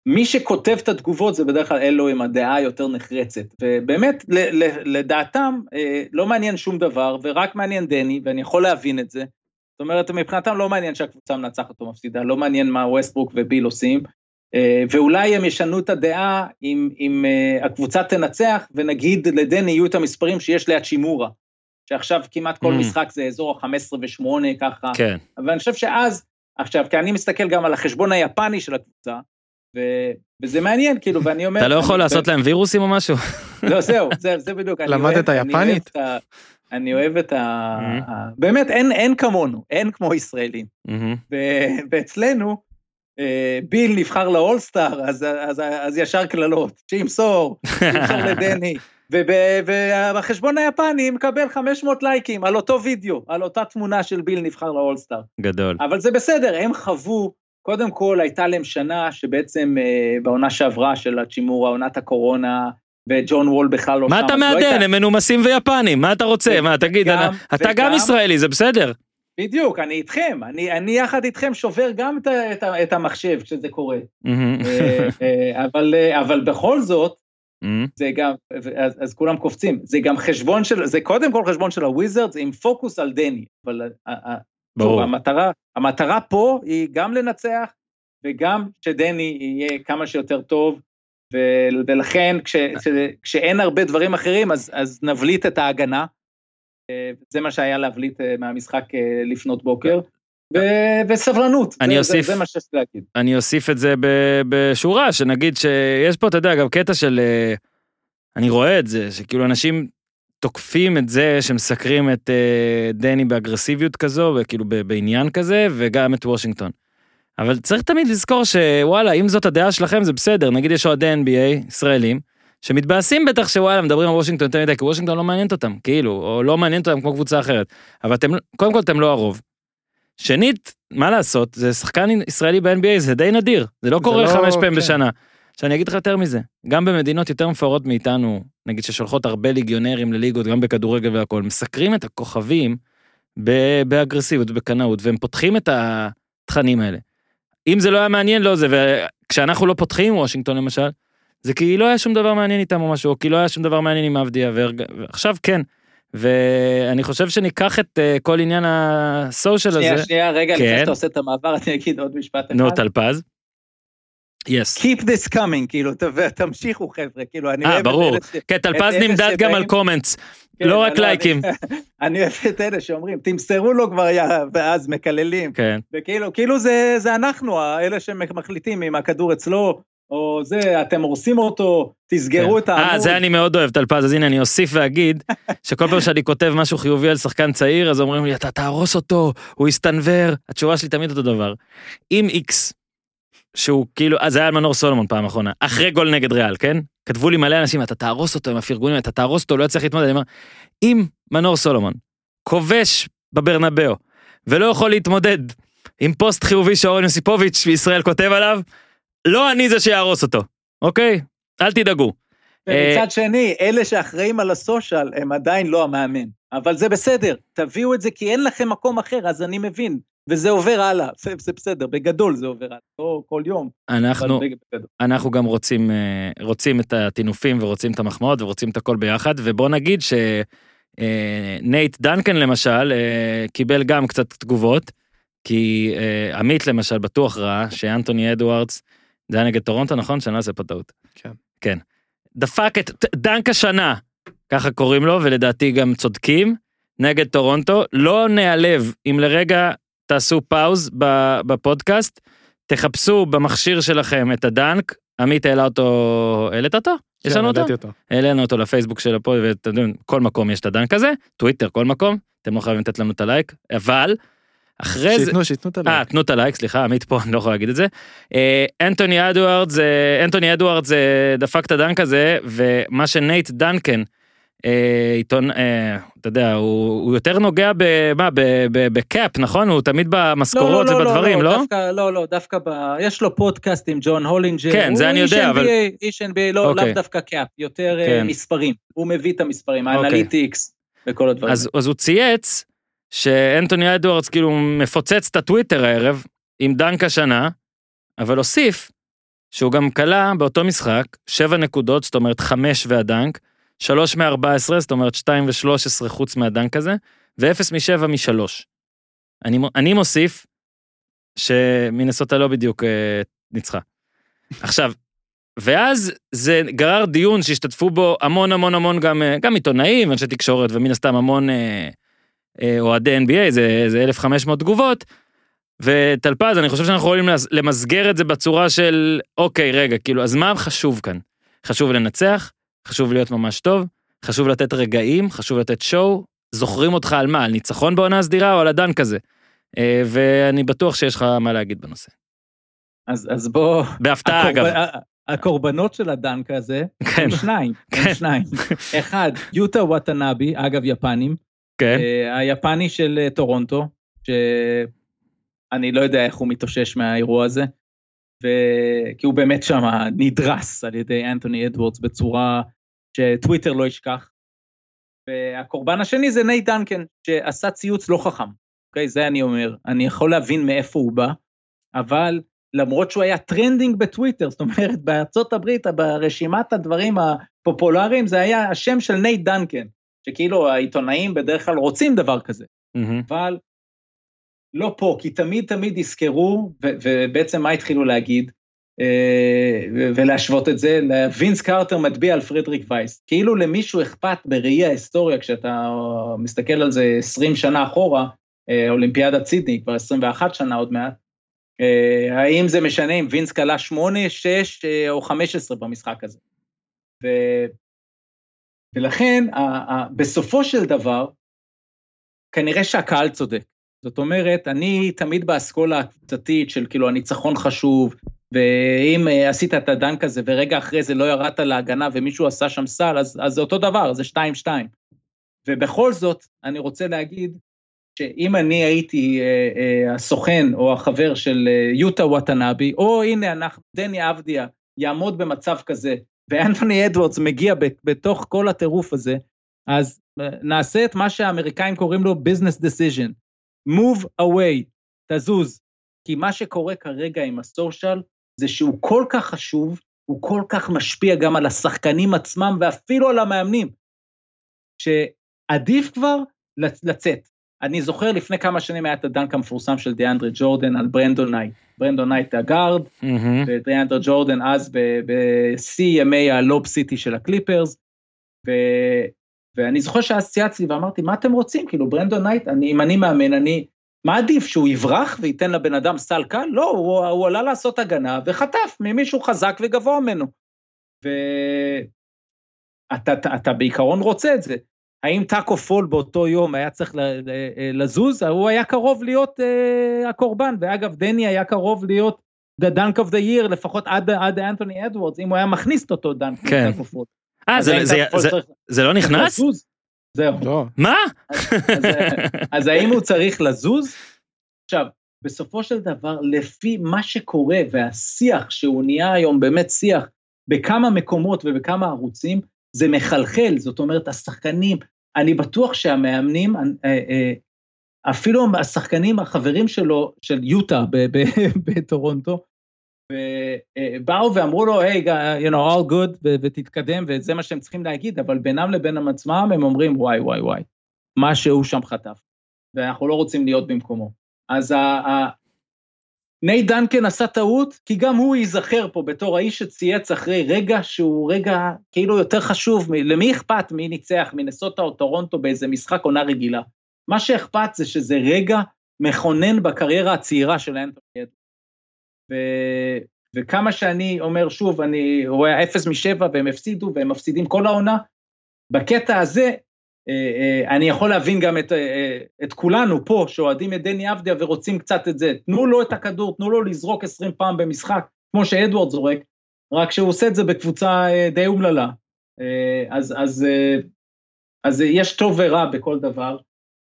מי שכותב את התגובות זה בדרך כלל אלו עם הדעה היותר נחרצת, ובאמת לדעתם אה, לא מעניין שום דבר ורק מעניין דני, ואני יכול להבין את זה. זאת אומרת, מבחינתם לא מעניין שהקבוצה מנצחת או מפסידה, לא מעניין מה ווסטברוק וביל עושים, אה, ואולי הם ישנו את הדעה אם, אם אה, הקבוצה תנצח, ונגיד לדני יהיו את המספרים שיש ליד שימורה, שעכשיו כמעט כל mm. משחק זה אזור ה-15 ו-8 ככה, כן. אבל אני חושב שאז, עכשיו, כי אני מסתכל גם על החשבון היפני של הקבוצה, ו... וזה מעניין, כאילו, ואני אומר... אתה לא יכול לעשות להם וירוסים או משהו? לא, זהו, זה, זה בדיוק. למדת יפנית? אני אוהב את ה... Mm-hmm. באמת, אין, אין כמונו, אין כמו ישראלים. Mm-hmm. ואצלנו, אה, ביל נבחר לאולסטאר, אז, אז, אז ישר קללות, שימסור, שימסור [LAUGHS] לדני, ובחשבון היפני מקבל 500 לייקים על אותו וידאו, על אותה תמונה של ביל נבחר לאולסטאר. גדול. אבל זה בסדר, הם חוו, קודם כל הייתה להם שנה שבעצם אה, בעונה שעברה של הצ'ימורה, עונת הקורונה, וג'ון וול בכלל לא מה שם. מה אתה לא מעדן, הם מנומסים ויפנים, מה אתה רוצה? מה, תגיד, אתה גם ישראלי, זה בסדר. בדיוק, אני איתכם, אני, אני יחד איתכם שובר גם את, את, את המחשב כשזה קורה. אה, אה, אבל, אה, אבל בכל זאת, זה גם, אז, אז כולם קופצים, זה גם חשבון של, זה קודם כל חשבון של הוויזרדס עם פוקוס על דני, אבל ברור. המטרה, המטרה פה היא גם לנצח וגם שדני יהיה כמה שיותר טוב, ולכן כש, כש, כשאין הרבה דברים אחרים אז, אז נבליט את ההגנה. זה מה שהיה להבליט אה, מהמשחק אה, לפנות בוקר. וסבלנות, אני זה, אוסיף, זה, זה מה שיש להגיד. אני אוסיף את זה בשורה, שנגיד שיש פה, אתה יודע, גם קטע של, אה, אני רואה את זה, שכאילו אנשים תוקפים את זה שמסקרים את דני באגרסיביות כזו, וכאילו בעניין כזה, וגם את וושינגטון. אבל צריך תמיד לזכור שוואלה, אם זאת הדעה שלכם זה בסדר, נגיד יש אוהדי NBA, ישראלים, שמתבאסים בטח שוואלה מדברים על וושינגטון יותר מדי כי וושינגטון לא מעניינת אותם כאילו או לא מעניינת אותם כמו קבוצה אחרת אבל אתם קודם כל אתם לא הרוב. שנית מה לעשות זה שחקן ישראלי ב-NBA זה די נדיר זה לא זה קורה לא, חמש פעמים כן. בשנה. שאני אגיד לך יותר מזה גם במדינות יותר מפוארות מאיתנו נגיד ששולחות הרבה ליגיונרים לליגות גם בכדורגל והכל מסקרים את הכוכבים באגרסיביות ובקנאות והם פותחים את התכנים האלה. אם זה לא היה מעניין לא זה וכשאנחנו לא פותחים וושינגטון למשל זה כי לא היה שום דבר מעניין איתם או משהו, או כי לא היה שום דבר מעניין עם עבדיה, ועכשיו כן. ואני חושב שניקח את uh, כל עניין הסושיאל הזה. שנייה, שנייה, רגע, כן. לפני שאתה עושה את המעבר, אני אגיד עוד משפט אחד. נו, טלפז. Yes. Keep this coming, כאילו, תמשיכו חבר'ה, כאילו, אני אוהב את אלה ש... כן, טלפז נמדד גם על קומנטס, כן, לא רק לייקים. [LAUGHS] אני אוהב את אלה שאומרים, תמסרו לו כבר, ואז מקללים. כן. וכאילו, כאילו זה אנחנו, אלה שמחליטים אם הכדור אצלו, או זה, אתם הורסים אותו, תסגרו כן. את העמוד. אה, זה אני מאוד אוהב, טלפז, אז הנה אני אוסיף ואגיד, [LAUGHS] שכל פעם שאני כותב משהו חיובי על שחקן צעיר, אז אומרים לי, אתה תהרוס אותו, הוא יסתנוור, התשובה שלי תמיד אותו דבר. אם איקס, שהוא כאילו, אז זה היה מנור סולומון פעם אחרונה, אחרי גול נגד ריאל, כן? כתבו לי מלא אנשים, אתה תהרוס אותו עם הפרגונים, אתה תהרוס אותו, לא יצליח להתמודד, אני אומר, אם מנור סולומון כובש בברנבאו, ולא יכול להתמודד עם פוסט חיובי שאורן יוסיפוביץ' בישראל כותב עליו, לא אני זה שיהרוס אותו, אוקיי? אל תדאגו. אה, ומצד שני, אלה שאחראים על הסושיאל הם עדיין לא המאמן. אבל זה בסדר, תביאו את זה כי אין לכם מקום אחר, אז אני מבין. וזה עובר הלאה, זה, זה בסדר, בגדול זה עובר הלאה, לא כל יום. אנחנו. אנחנו גם רוצים, אה, רוצים את הטינופים ורוצים את המחמאות ורוצים את הכל ביחד, ובוא נגיד שנייט דנקן למשל אה, קיבל גם קצת תגובות, כי אה, עמית למשל בטוח ראה שאנטוני אדוארדס, זה היה נגד טורונטו נכון? לא אעשה פה טעות. כן. כן. דפק את דנק השנה, ככה קוראים לו, ולדעתי גם צודקים, נגד טורונטו. לא ניעלב אם לרגע תעשו פאוז בפודקאסט, תחפשו במכשיר שלכם את הדנק, עמית העלה אותו, העלית אותו? יש כן, לנו אותו? אותו. העלינו אותו לפייסבוק של הפוד, ואתם יודעים, כל מקום יש את הדנק הזה, טוויטר, כל מקום, אתם לא חייבים לתת לנו את הלייק, אבל אחרי זה... שייתנו, שייתנו את אה, הלייק. תנו את הלייק, סליחה, עמית פה, [LAUGHS] אני לא יכול להגיד את זה. אה, אנטוני אדוארדס, אה, אנטוני אדוארדס אה, דפק את הדנק הזה, ומה שנייט דנקן, אה, עיתון, אה, אתה יודע, הוא, הוא יותר נוגע ב... מה, ב- ב- ב cap, נכון? הוא תמיד במשכורות ובדברים, לא? דווקא, לא, לא, דווקא ב... יש לו פודקאסט עם ג'ון הולינג'ר. כן, זה אני יודע, NBA, אבל- איש NBA, לא, אוקיי. לאו דווקא cap, יותר אה, כן. מספרים. הוא מביא את המספרים, אוקיי. ה analytics וכל הדברים. אז, אז הוא צייץ שאנטוני אדוארדס כאילו מפוצץ את הטוויטר הערב עם דנק השנה, אבל הוסיף שהוא גם כלה באותו משחק 7 נקודות, זאת אומרת 5 והדנק, 3 מ-14, זאת אומרת 2 ו-13 חוץ מהדנק הזה, ו-0 מ-7 מ-3. אני, אני מוסיף שמינסוטה לא בדיוק אה, ניצחה. עכשיו, ואז זה גרר דיון שהשתתפו בו המון המון המון גם, אה, גם עיתונאים, אנשי תקשורת, ומן הסתם המון אה, אה, NBA, זה, זה 1,500 תגובות. וטלפז, אני חושב שאנחנו יכולים למס- למסגר את זה בצורה של, אוקיי, רגע, כאילו, אז מה חשוב כאן? חשוב לנצח, חשוב להיות ממש טוב, חשוב לתת רגעים, חשוב לתת שואו, זוכרים אותך על מה? על ניצחון בעונה הסדירה או על הדנק הזה? אה, ואני בטוח שיש לך מה להגיד בנושא. אז, אז בוא... בהפתעה, אגב. הקורבן- ה- הקורבנות של הדנק הזה, כן, הם שניים, כן. הם שניים. אחד, יוטה וואטנאבי, אגב יפנים, כן. אה, היפני של אה, טורונטו, שאני לא יודע איך הוא מתאושש מהאירוע הזה, ו... כי הוא באמת שם נדרס על ידי אנטוני אדוורדס בצורה שטוויטר לא ישכח. והקורבן השני זה נייט דנקן, שעשה ציוץ לא חכם, אוקיי? זה אני אומר. אני יכול להבין מאיפה הוא בא, אבל למרות שהוא היה trending בטוויטר, זאת אומרת, בארצות הברית, ברשימת הדברים הפופולריים, זה היה השם של נייט דנקן, שכאילו העיתונאים בדרך כלל רוצים דבר כזה. מהמם. אבל לא פה, כי תמיד תמיד יזכרו, ובעצם מה התחילו להגיד, אה, ולהשוות את זה, וינס קרטר מטביע על פרדריק וייס. כאילו למישהו אכפת בראי ההיסטוריה, כשאתה מסתכל על זה 20 שנה אחורה, אה, אולימפיאדת סידני, כבר 21 שנה עוד מעט, אה, האם זה משנה אם וינס כלה 8, 6 אה, או 15 במשחק הזה. ו... ולכן, בסופו של דבר, כנראה שהקהל צודק. זאת אומרת, אני תמיד באסכולה הקבוצתית של כאילו הניצחון חשוב, ואם אה, עשית את הדנק הזה ורגע אחרי זה לא ירדת להגנה ומישהו עשה שם סל, אז, אז זה אותו דבר, זה 2-2. ובכל זאת, אני רוצה להגיד שאם אני הייתי אה, אה, הסוכן או החבר של אה, יוטה וואטנאבי, או הנה אנחנו, דני אבדיה יעמוד במצב כזה, ואנתוני אדוורדס מגיע בתוך כל הטירוף הזה, אז נעשה את מה שהאמריקאים קוראים לו business decision. Move away, תזוז. כי מה שקורה כרגע עם ה social, זה שהוא כל כך חשוב, הוא כל כך משפיע גם על השחקנים עצמם ואפילו על המאמנים, שעדיף כבר לצ- לצאת. אני זוכר לפני כמה שנים היה את הדנק המפורסם של דיאנדרי ג'ורדן על ברנדון נייט. ברנדון נייט הגארד, מהמם. ודיאנדרי ג'ורדן אז בשיא ימי ה Lob City של הקליפרס. ואני זוכר שאז צייצתי ואמרתי, מה אתם רוצים? כאילו, ברנדון נייט, אני, אם אני מאמן, אני... מה עדיף, שהוא יברח וייתן לבן אדם סל קל? לא, הוא, הוא עלה לעשות הגנה וחטף ממישהו חזק וגבוה ממנו. ואתה אתה, אתה בעיקרון רוצה את זה. האם טאקו פול באותו יום היה צריך ל- לזוז? הוא היה קרוב להיות uh, הקורבן, ואגב, דני היה קרוב להיות the dunk of the year, לפחות עד, עד אנטוני אדוורדס, אם הוא היה מכניס את אותו דנק. כן. אה, זה- לא נכנס? זהו. לא, מה? אז, אז האם הוא צריך לזוז? עכשיו, בסופו של דבר, לפי מה שקורה והשיח שהוא נהיה היום באמת שיח בכמה מקומות ובכמה ערוצים, זה מחלחל, זאת אומרת, השחקנים, אני בטוח שהמאמנים, אה, אה, אפילו השחקנים, החברים שלו, של יוטה ב- ב- [LAUGHS] בטורונטו, ובאו ואמרו לו, היי, you know, all good, ותתקדם, וזה מה שהם צריכים להגיד, אבל בינם לבין עצמם הם אומרים, וואי, וואי, וואי, מה שהוא שם חטף, ואנחנו לא רוצים להיות במקומו. אז נייט דנקן עשה טעות, כי גם הוא ייזכר פה בתור האיש שצייץ אחרי רגע שהוא רגע כאילו יותר חשוב, למי אכפת מי ניצח, מנסוטה או טורונטו באיזה משחק עונה רגילה. מה שאכפת זה שזה רגע מכונן בקריירה הצעירה של אנטוני אדוארדס. ו- וכמה שאני אומר, שוב, אני רואה אפס משבע והם הפסידו והם מפסידים כל העונה, בקטע הזה, אה, אה, אני יכול להבין גם את, אה, את כולנו פה, שאוהדים את דני אבדיה ורוצים קצת את זה. תנו לו את הכדור, תנו לו לזרוק 20 פעם במשחק, כמו שאדוארד זורק, רק שהוא עושה את זה בקבוצה די אומללה. אז, אז, אז יש טוב ורע בכל דבר,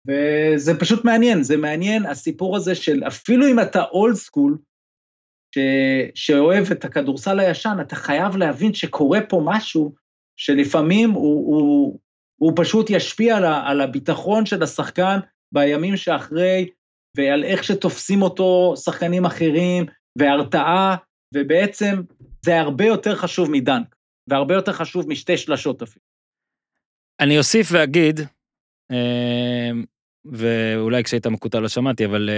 וזה פשוט מעניין, זה מעניין הסיפור הזה של אפילו אם אתה אולד סקול, ש, שאוהב את הכדורסל הישן, אתה חייב להבין שקורה פה משהו שלפעמים הוא, הוא, הוא פשוט ישפיע על, ה, על הביטחון של השחקן בימים שאחרי, ועל איך שתופסים אותו שחקנים אחרים, והרתעה, ובעצם זה הרבה יותר חשוב מדנק, והרבה יותר חשוב משתי שלשות אפילו. אני אוסיף ואגיד, ואולי כשהיית מקוטע לא שמעתי, אבל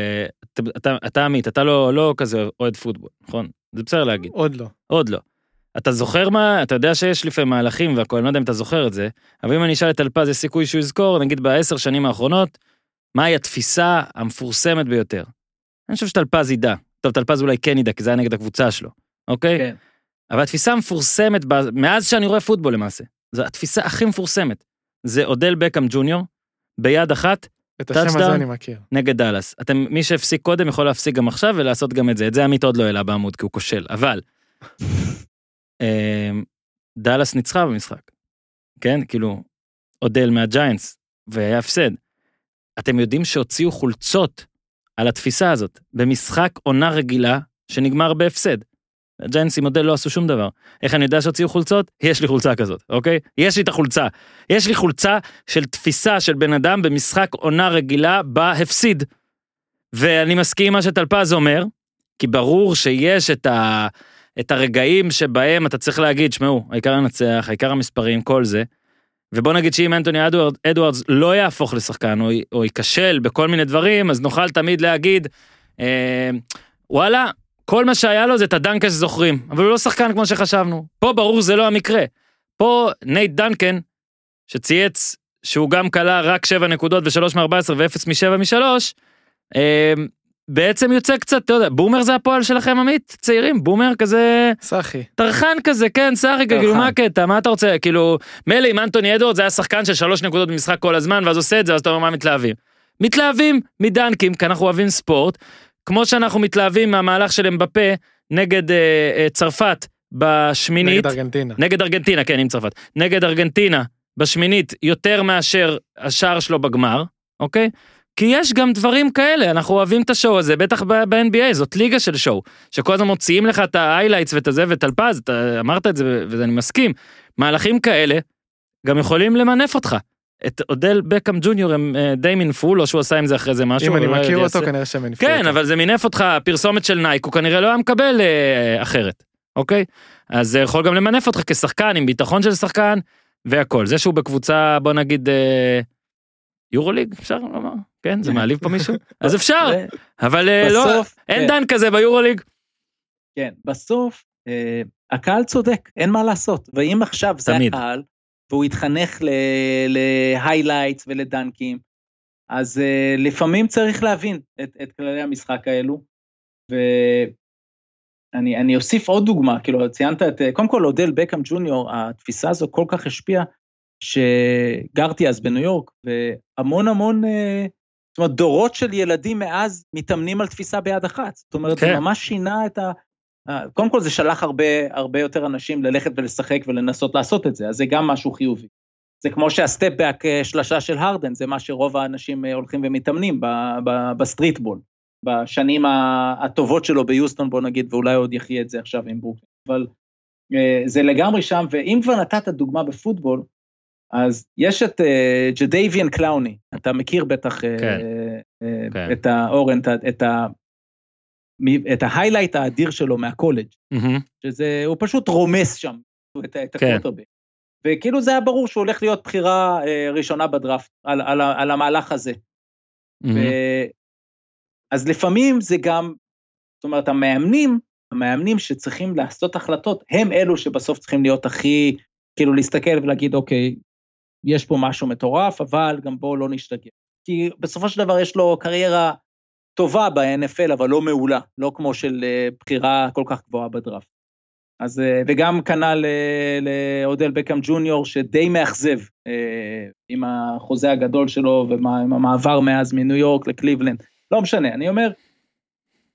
אתה, אתה, אתה עמית, אתה לא, לא כזה אוהד פוטבול, נכון? זה בסדר להגיד. עוד לא. עוד לא. אתה זוכר מה, אתה יודע שיש לפעמים מהלכים והכל, אני לא יודע אם אתה זוכר את זה, אבל אם אני אשאל את אלפז, יש סיכוי שהוא יזכור, נגיד בעשר שנים האחרונות, מהי התפיסה המפורסמת ביותר. אני חושב שטלפז ידע. טוב, טלפז אולי כן ידע, כי זה היה נגד הקבוצה שלו, אוקיי? כן. אבל התפיסה המפורסמת, מאז שאני רואה פוטבול למעשה, זו התפיסה הכי מפורסמת. זה אודל בקאם ג'וניור, ביד אחת, את השם הזה אני מכיר. נגד דאלאס. אתם, מי שהפסיק קודם יכול להפסיק גם עכשיו ולעשות גם את זה. את זה עמית עוד לא העלה בעמוד כי הוא כושל, אבל [LAUGHS] אמ, דאלאס ניצחה במשחק. כן, כאילו, אודל מהג'יינטס, והיה הפסד. אתם יודעים שהוציאו חולצות על התפיסה הזאת במשחק עונה רגילה שנגמר בהפסד. הג'יינטס עם מודל לא עשו שום דבר. איך אני יודע שהוציאו חולצות? יש לי חולצה כזאת, אוקיי? יש לי את החולצה. יש לי חולצה של תפיסה של בן אדם במשחק עונה רגילה בה הפסיד. ואני מסכים עם מה שטלפז אומר, כי ברור שיש את, ה, את הרגעים שבהם אתה צריך להגיד, שמעו, העיקר לנצח, העיקר המספרים, כל זה. ובוא נגיד שאם אנטוני אדוארד, אדוארדס לא יהפוך לשחקן או, או ייכשל בכל מיני דברים, אז נוכל תמיד להגיד, אה, וואלה, כל מה שהיה לו זה את הדאנק שזוכרים, אבל הוא לא שחקן כמו שחשבנו. פה ברור זה לא המקרה. פה נייט דנקן, שצייץ שהוא גם קלע רק 7 נקודות ו-3 מ-14 ו-0 מ-7 מ-3, אה, בעצם יוצא קצת, אתה יודע, בומר זה הפועל שלכם עמית? צעירים, בומר כזה... סאחי. טרחן כזה, כן, סאחי, כאילו מה הקטע, מה אתה רוצה, כאילו, מילא אם אנטוני אדוארד זה היה שחקן של 3 נקודות במשחק כל הזמן, ואז עושה את זה, אז אתה אומר מה מתלהבים. מתלהבים מדנקים, כי אנחנו אוהבים ספורט, כמו שאנחנו מתלהבים מהמהלך של אמבפה נגד אה, אה, צרפת בשמינית. נגד ארגנטינה. נגד ארגנטינה, כן, עם צרפת. נגד ארגנטינה בשמינית יותר מאשר השער שלו בגמר, אוקיי? כי יש גם דברים כאלה, אנחנו אוהבים את השואו הזה, בטח ב-NBA, זאת ליגה של שואו, שכל הזמן מוציאים לך את ה-highlights ואת הזה, וטלפז, אתה אמרת את זה ואני מסכים, מהלכים כאלה גם יכולים למנף אותך. את אודל בקאם ג'וניור הם אה, די מינפו לו שהוא עשה עם זה אחרי זה משהו. אם אני מכיר אותו יעשה- כנראה שהם מניפו כן, אותו. אבל זה מינף אותך, פרסומת של נייק, הוא כנראה לא היה מקבל אה, אחרת, אוקיי? אז זה יכול גם למנף אותך כשחקן, עם ביטחון של שחקן, והכל. זה שהוא בקבוצה, בוא נגיד, אה, יורוליג, אפשר לומר? כן, זה מעליב פה מישהו? [LAUGHS] אז אפשר, אבל אה, לא, בסוף, אין כן. דן כזה ביורוליג. כן, בסוף אה, הקהל צודק, אין מה לעשות. ואם עכשיו זה תמיד. הקהל, והוא התחנך להיילייטס ולדנקים, אז אה, לפעמים צריך להבין את, את כללי המשחק האלו. ואני אני אוסיף עוד דוגמה, כאילו ציינת את, אה, קודם כל אודל בקאם ג'וניור, התפיסה הזו כל כך השפיעה, שגרתי אז בניו יורק, והמון המון, אה, זאת אומרת, דורות של ילדים מאז מתאמנים על תפיסה ביד אחת. זאת אומרת, כן. זה ממש שינה את ה... אה, קודם כל זה שלח הרבה, הרבה יותר אנשים ללכת ולשחק ולנסות לעשות את זה, אז זה גם משהו חיובי. זה כמו שה step-back אה, שלשה של הרדן, זה מה שרוב האנשים אה, הולכים ומתאמנים ב- ב- בסטריטבול, בשנים הטובות שלו ביוסטון, בוא נגיד, ואולי עוד יחיה את זה עכשיו עם ברוקלין. אבל זה לגמרי שם, ואם כבר נתת דוגמה בפוטבול, אז יש את ג'דייביאן קלאוני, אתה מכיר בטח כן. כן. את האורן, את את ה highlight האדיר שלו מהקולג', מהמם. שזה, הוא פשוט רומס שם את, את כן. הקווטרבק. וכאילו זה היה ברור שהוא הולך להיות בחירה אה, ראשונה בדראפט, על, על, על המהלך הזה. מהמם. ו- אז לפעמים זה גם, זאת אומרת, המאמנים, המאמנים שצריכים לעשות החלטות, הם אלו שבסוף צריכים להיות הכי, כאילו להסתכל ולהגיד, אוקיי, יש פה משהו מטורף, אבל גם בואו לא נשתגע. כי בסופו של דבר יש לו קריירה טובה ב-NFL, אבל לא מעולה, לא כמו של אה, בחירה כל כך גבוהה בדראפט. אז, אה, וגם כנ"ל אה, לאודל בקאם ג'וניור, שדי מאכזב עם החוזה הגדול שלו ועם המעבר מאז מניו יורק לקליבלנד. לא משנה, אני אומר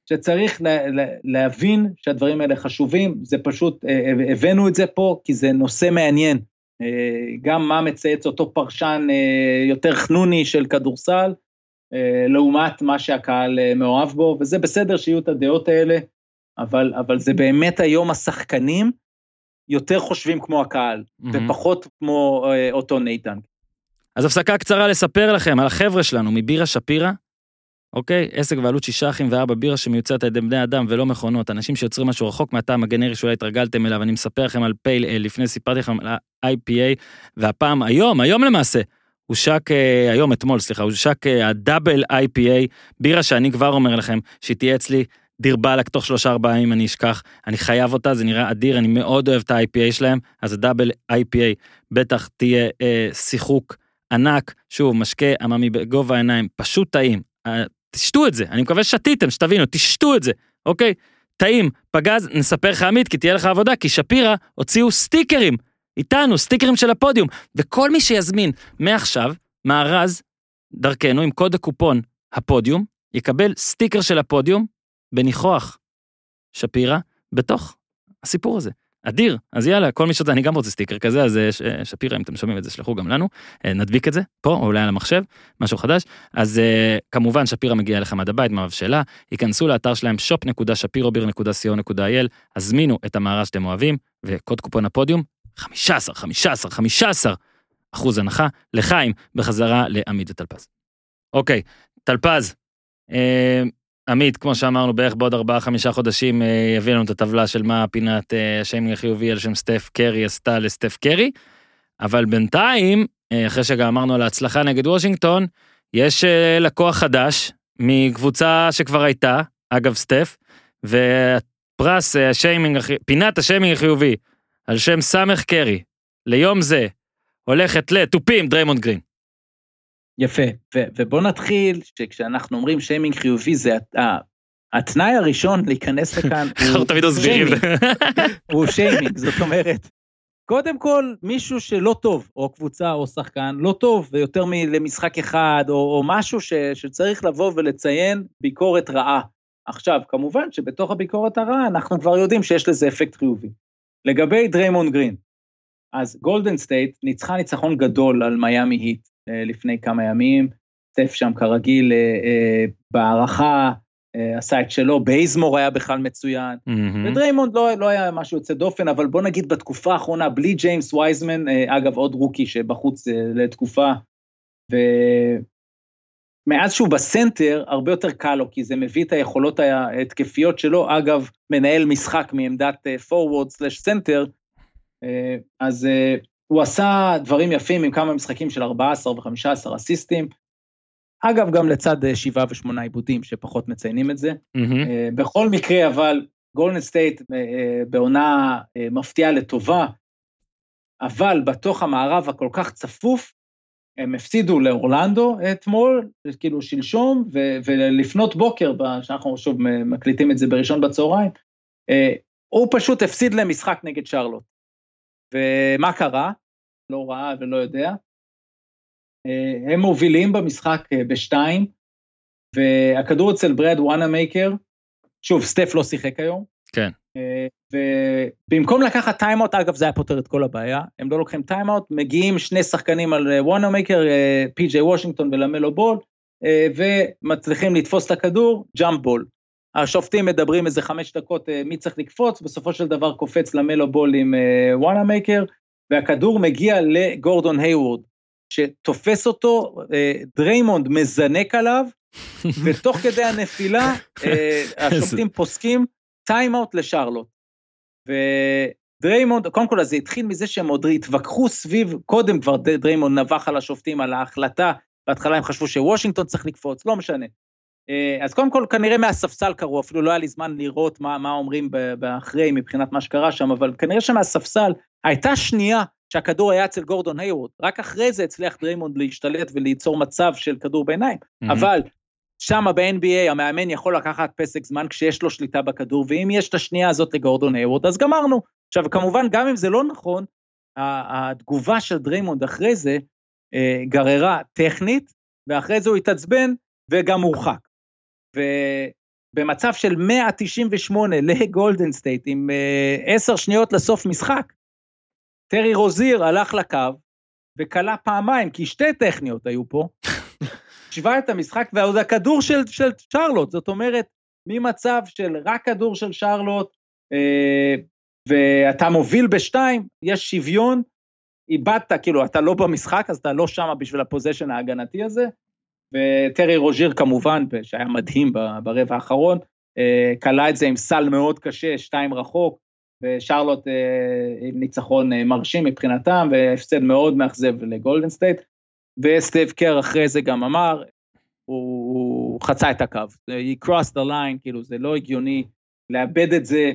שצריך לה, לה, להבין שהדברים האלה חשובים, זה פשוט, הבאנו את זה פה כי זה נושא מעניין. גם מה מצייץ אותו פרשן יותר חנוני של כדורסל, לעומת מה שהקהל אה, מאוהב בו, וזה בסדר שיהיו את הדעות האלה, אבל, אבל זה באמת היום השחקנים יותר חושבים כמו הקהל, מהמם. ופחות כמו אה, אותו נייתן. אז הפסקה קצרה לספר לכם על החבר'ה שלנו מבירה שפירא, אוקיי? עסק בעלות שישה אחים וארבע בירה שמיוצרת על ידי בני אדם ולא מכונות, אנשים שיוצרים משהו רחוק מהטעם הגנרי שאולי התרגלתם אליו, אני מספר לכם על פייל אל, לפני סיפרתי לכם על ה-IPA, והפעם, היום, היום למעשה, הושק, אה, היום, אתמול, סליחה, הושק אה, הדאבל IPA, בירה שאני כבר אומר לכם, שהיא תהיה אצלי דיר באלק תוך שלושה ארבעה ימים אני אשכח, אני חייב אותה, זה נראה אדיר, אני מאוד אוהב את ה-IPA שלהם, אז הדאבל IPA בטח תהיה אה, שיחוק ענק, שוב, משקה עממי בגובה העיניים, פשוט טעים. אה, תשתו את זה, אני מקווה ששתיתם, שתבינו, תשתו את זה, אוקיי? טעים, פגז, נספר לך עמית, כי תהיה לך עבודה, כי שפירא הוציאו סטיקרים, איתנו, סטיקרים של הפודיום, וכל מי שיזמין מעכשיו, מארז, דרכנו, עם קוד הקופון הפודיום, יקבל סטיקר של הפודיום בניחוח שפירא, בתוך הסיפור הזה. אדיר, אז יאללה, כל מי שזה, אני גם רוצה סטיקר כזה, אז אה, ש- שפירא, אם אתם שומעים את זה, שלחו גם לנו, אה, נדביק את זה, פה, או אולי על המחשב, משהו חדש. אז אה, כמובן שפירא מגיע אליכם עד הבית, מהבשלה, ייכנסו לאתר שלהם shop.shapirobir.co.il, הזמינו את המארז שאתם אוהבים, וקוד קופון הפודיום, 15, 15, 15 אחוז הנחה לחיים בחזרה לעמית וטלפז. אוקיי, טלפז, אה, עמית, כמו שאמרנו, בערך בעוד 4-5 חודשים אה, יביא לנו את הטבלה של מה פינת אה, השיימינג החיובי על שם סטף קרי עשתה לסטף קרי, אבל בינתיים, אה, אחרי שגם אמרנו על ההצלחה נגד וושינגטון, יש אה, לקוח חדש מקבוצה שכבר הייתה, אגב סטף, והפרס, אה, השיימינג, פינת השיימינג החיובי על שם סטף קרי, ליום זה, הולכת לתופים דריימונד גרין. יפה, ו- ובוא נתחיל שכשאנחנו אומרים שיימינג חיובי זה התנאי הראשון להיכנס לכאן [LAUGHS] אנחנו תמיד מסבירים. שיימינג, [LAUGHS] הוא שיימינג, זאת אומרת, קודם כל מישהו שלא טוב, או קבוצה או שחקן לא טוב, ויותר מ- למשחק אחד, או, או משהו ש, שצריך לבוא ולציין ביקורת רעה. עכשיו, כמובן שבתוך הביקורת הרעה אנחנו כבר יודעים שיש לזה אפקט חיובי. לגבי דריימון גרין, אז גולדן סטייט ניצחה ניצחון גדול על מיאמי היט אה, לפני כמה ימים, סטף שם כרגיל אה, אה, בהערכה, עשה את שלו, בייזמור היה בכלל מצוין, מהמם. ודריימונד לא, לא היה משהו יוצא דופן, אבל בוא נגיד בתקופה האחרונה, בלי ג'יימס וייזמן, אגב עוד רוקי שבחוץ לתקופה, ומאז שהוא בסנטר, הרבה יותר קל לו, כי זה מביא את היכולות ההתקפיות שלו, אגב, מנהל משחק מעמדת פורוורד slash סנטר, אז אה, הוא עשה דברים יפים עם כמה משחקים של 14 ו-15 אסיסטים, אגב, גם לצד אה, שבעה ושמונה ריבאונדים, שפחות מציינים את זה. אה, בכל מקרה, אבל גולדן סטייט אה, בעונה אה, מפתיעה לטובה, אבל בתוך המערב הכל כך צפוף, הם הפסידו לאורלנדו אתמול, כאילו שלשום, ו- ולפנות בוקר, שאנחנו שוב מקליטים את זה בראשון בצהריים, אה, הוא פשוט הפסיד להם משחק נגד שרלוט. ומה קרה? לא ראה ולא יודע. אה, הם מובילים במשחק אה, בשתיים, והכדור אצל בראד וונאמייקר, שוב, סטף לא שיחק היום. כן. ובמקום לקחת טיימאוט, אגב, זה היה פותר את כל הבעיה, הם לא לוקחים טיימאוט, מגיעים שני שחקנים על וונאמייקר, פי.ג'יי וושינגטון ולמלו בול, אה, ומצליחים לתפוס את הכדור, jump ball. השופטים מדברים איזה חמש דקות אה, מי צריך לקפוץ, בסופו של דבר קופץ למלו בול עם וונאמייקר, והכדור מגיע לגורדון היוורד, שתופס אותו, אה, דריימונד מזנק עליו, [LAUGHS] ותוך כדי הנפילה, השופטים פוסקים טיימאוט לשרלוט. ודריימונד, קודם כל, אז זה התחיל מזה שהם עוד התווכחו סביב, קודם כבר דריימונד נבח על השופטים, על ההחלטה, בהתחלה הם חשבו שוושינגטון צריך לקפוץ, לא משנה. אה, אז קודם כל, כנראה מהספסל קראו, אפילו לא היה לי זמן לראות מה, מה אומרים באחרי מבחינת מה שקרה שם, אבל כנראה שמהספסל הייתה שנייה שהכדור היה אצל גורדון היוורד, רק אחרי זה הצליח דריימונד להשתלט וליצור מצב של כדור ביניים. אבל שם ב-NBA המאמן יכול לקחת פסק זמן כשיש לו שליטה בכדור, ואם יש את השנייה הזאת לגורדון היוורד, אז גמרנו. עכשיו, כמובן, גם אם זה לא נכון, התגובה של דריימונד אחרי זה אה, גררה טכנית, ואחרי זה הוא התעצבן וגם הורחק. ובמצב של 198 לגולדן סטייט, עם אה, עשר שניות לסוף משחק, טרי רוזיר הלך לקו וקלע פעמיים, כי שתי טכניות היו פה, השווה את המשחק, ועוד הכדור של, של שרלוט, זאת אומרת, ממצב של רק כדור של שרלוט, אה, ואתה מוביל בשתיים, יש שוויון, איבדת, כאילו, אתה לא במשחק, אז אתה לא שם בשביל ה possession ההגנתי הזה, וטרי רוז'יר כמובן, שהיה מדהים ברבע האחרון, אה, קלע את זה עם סל מאוד קשה, שתיים רחוק, ושרלוט אה, עם ניצחון מרשים מבחינתם, והפסד מאוד מאכזב לגולדן סטייט. וסטיב קר אחרי זה גם אמר, הוא, הוא חצה את הקו. he crossed the line, כאילו זה לא הגיוני לאבד את זה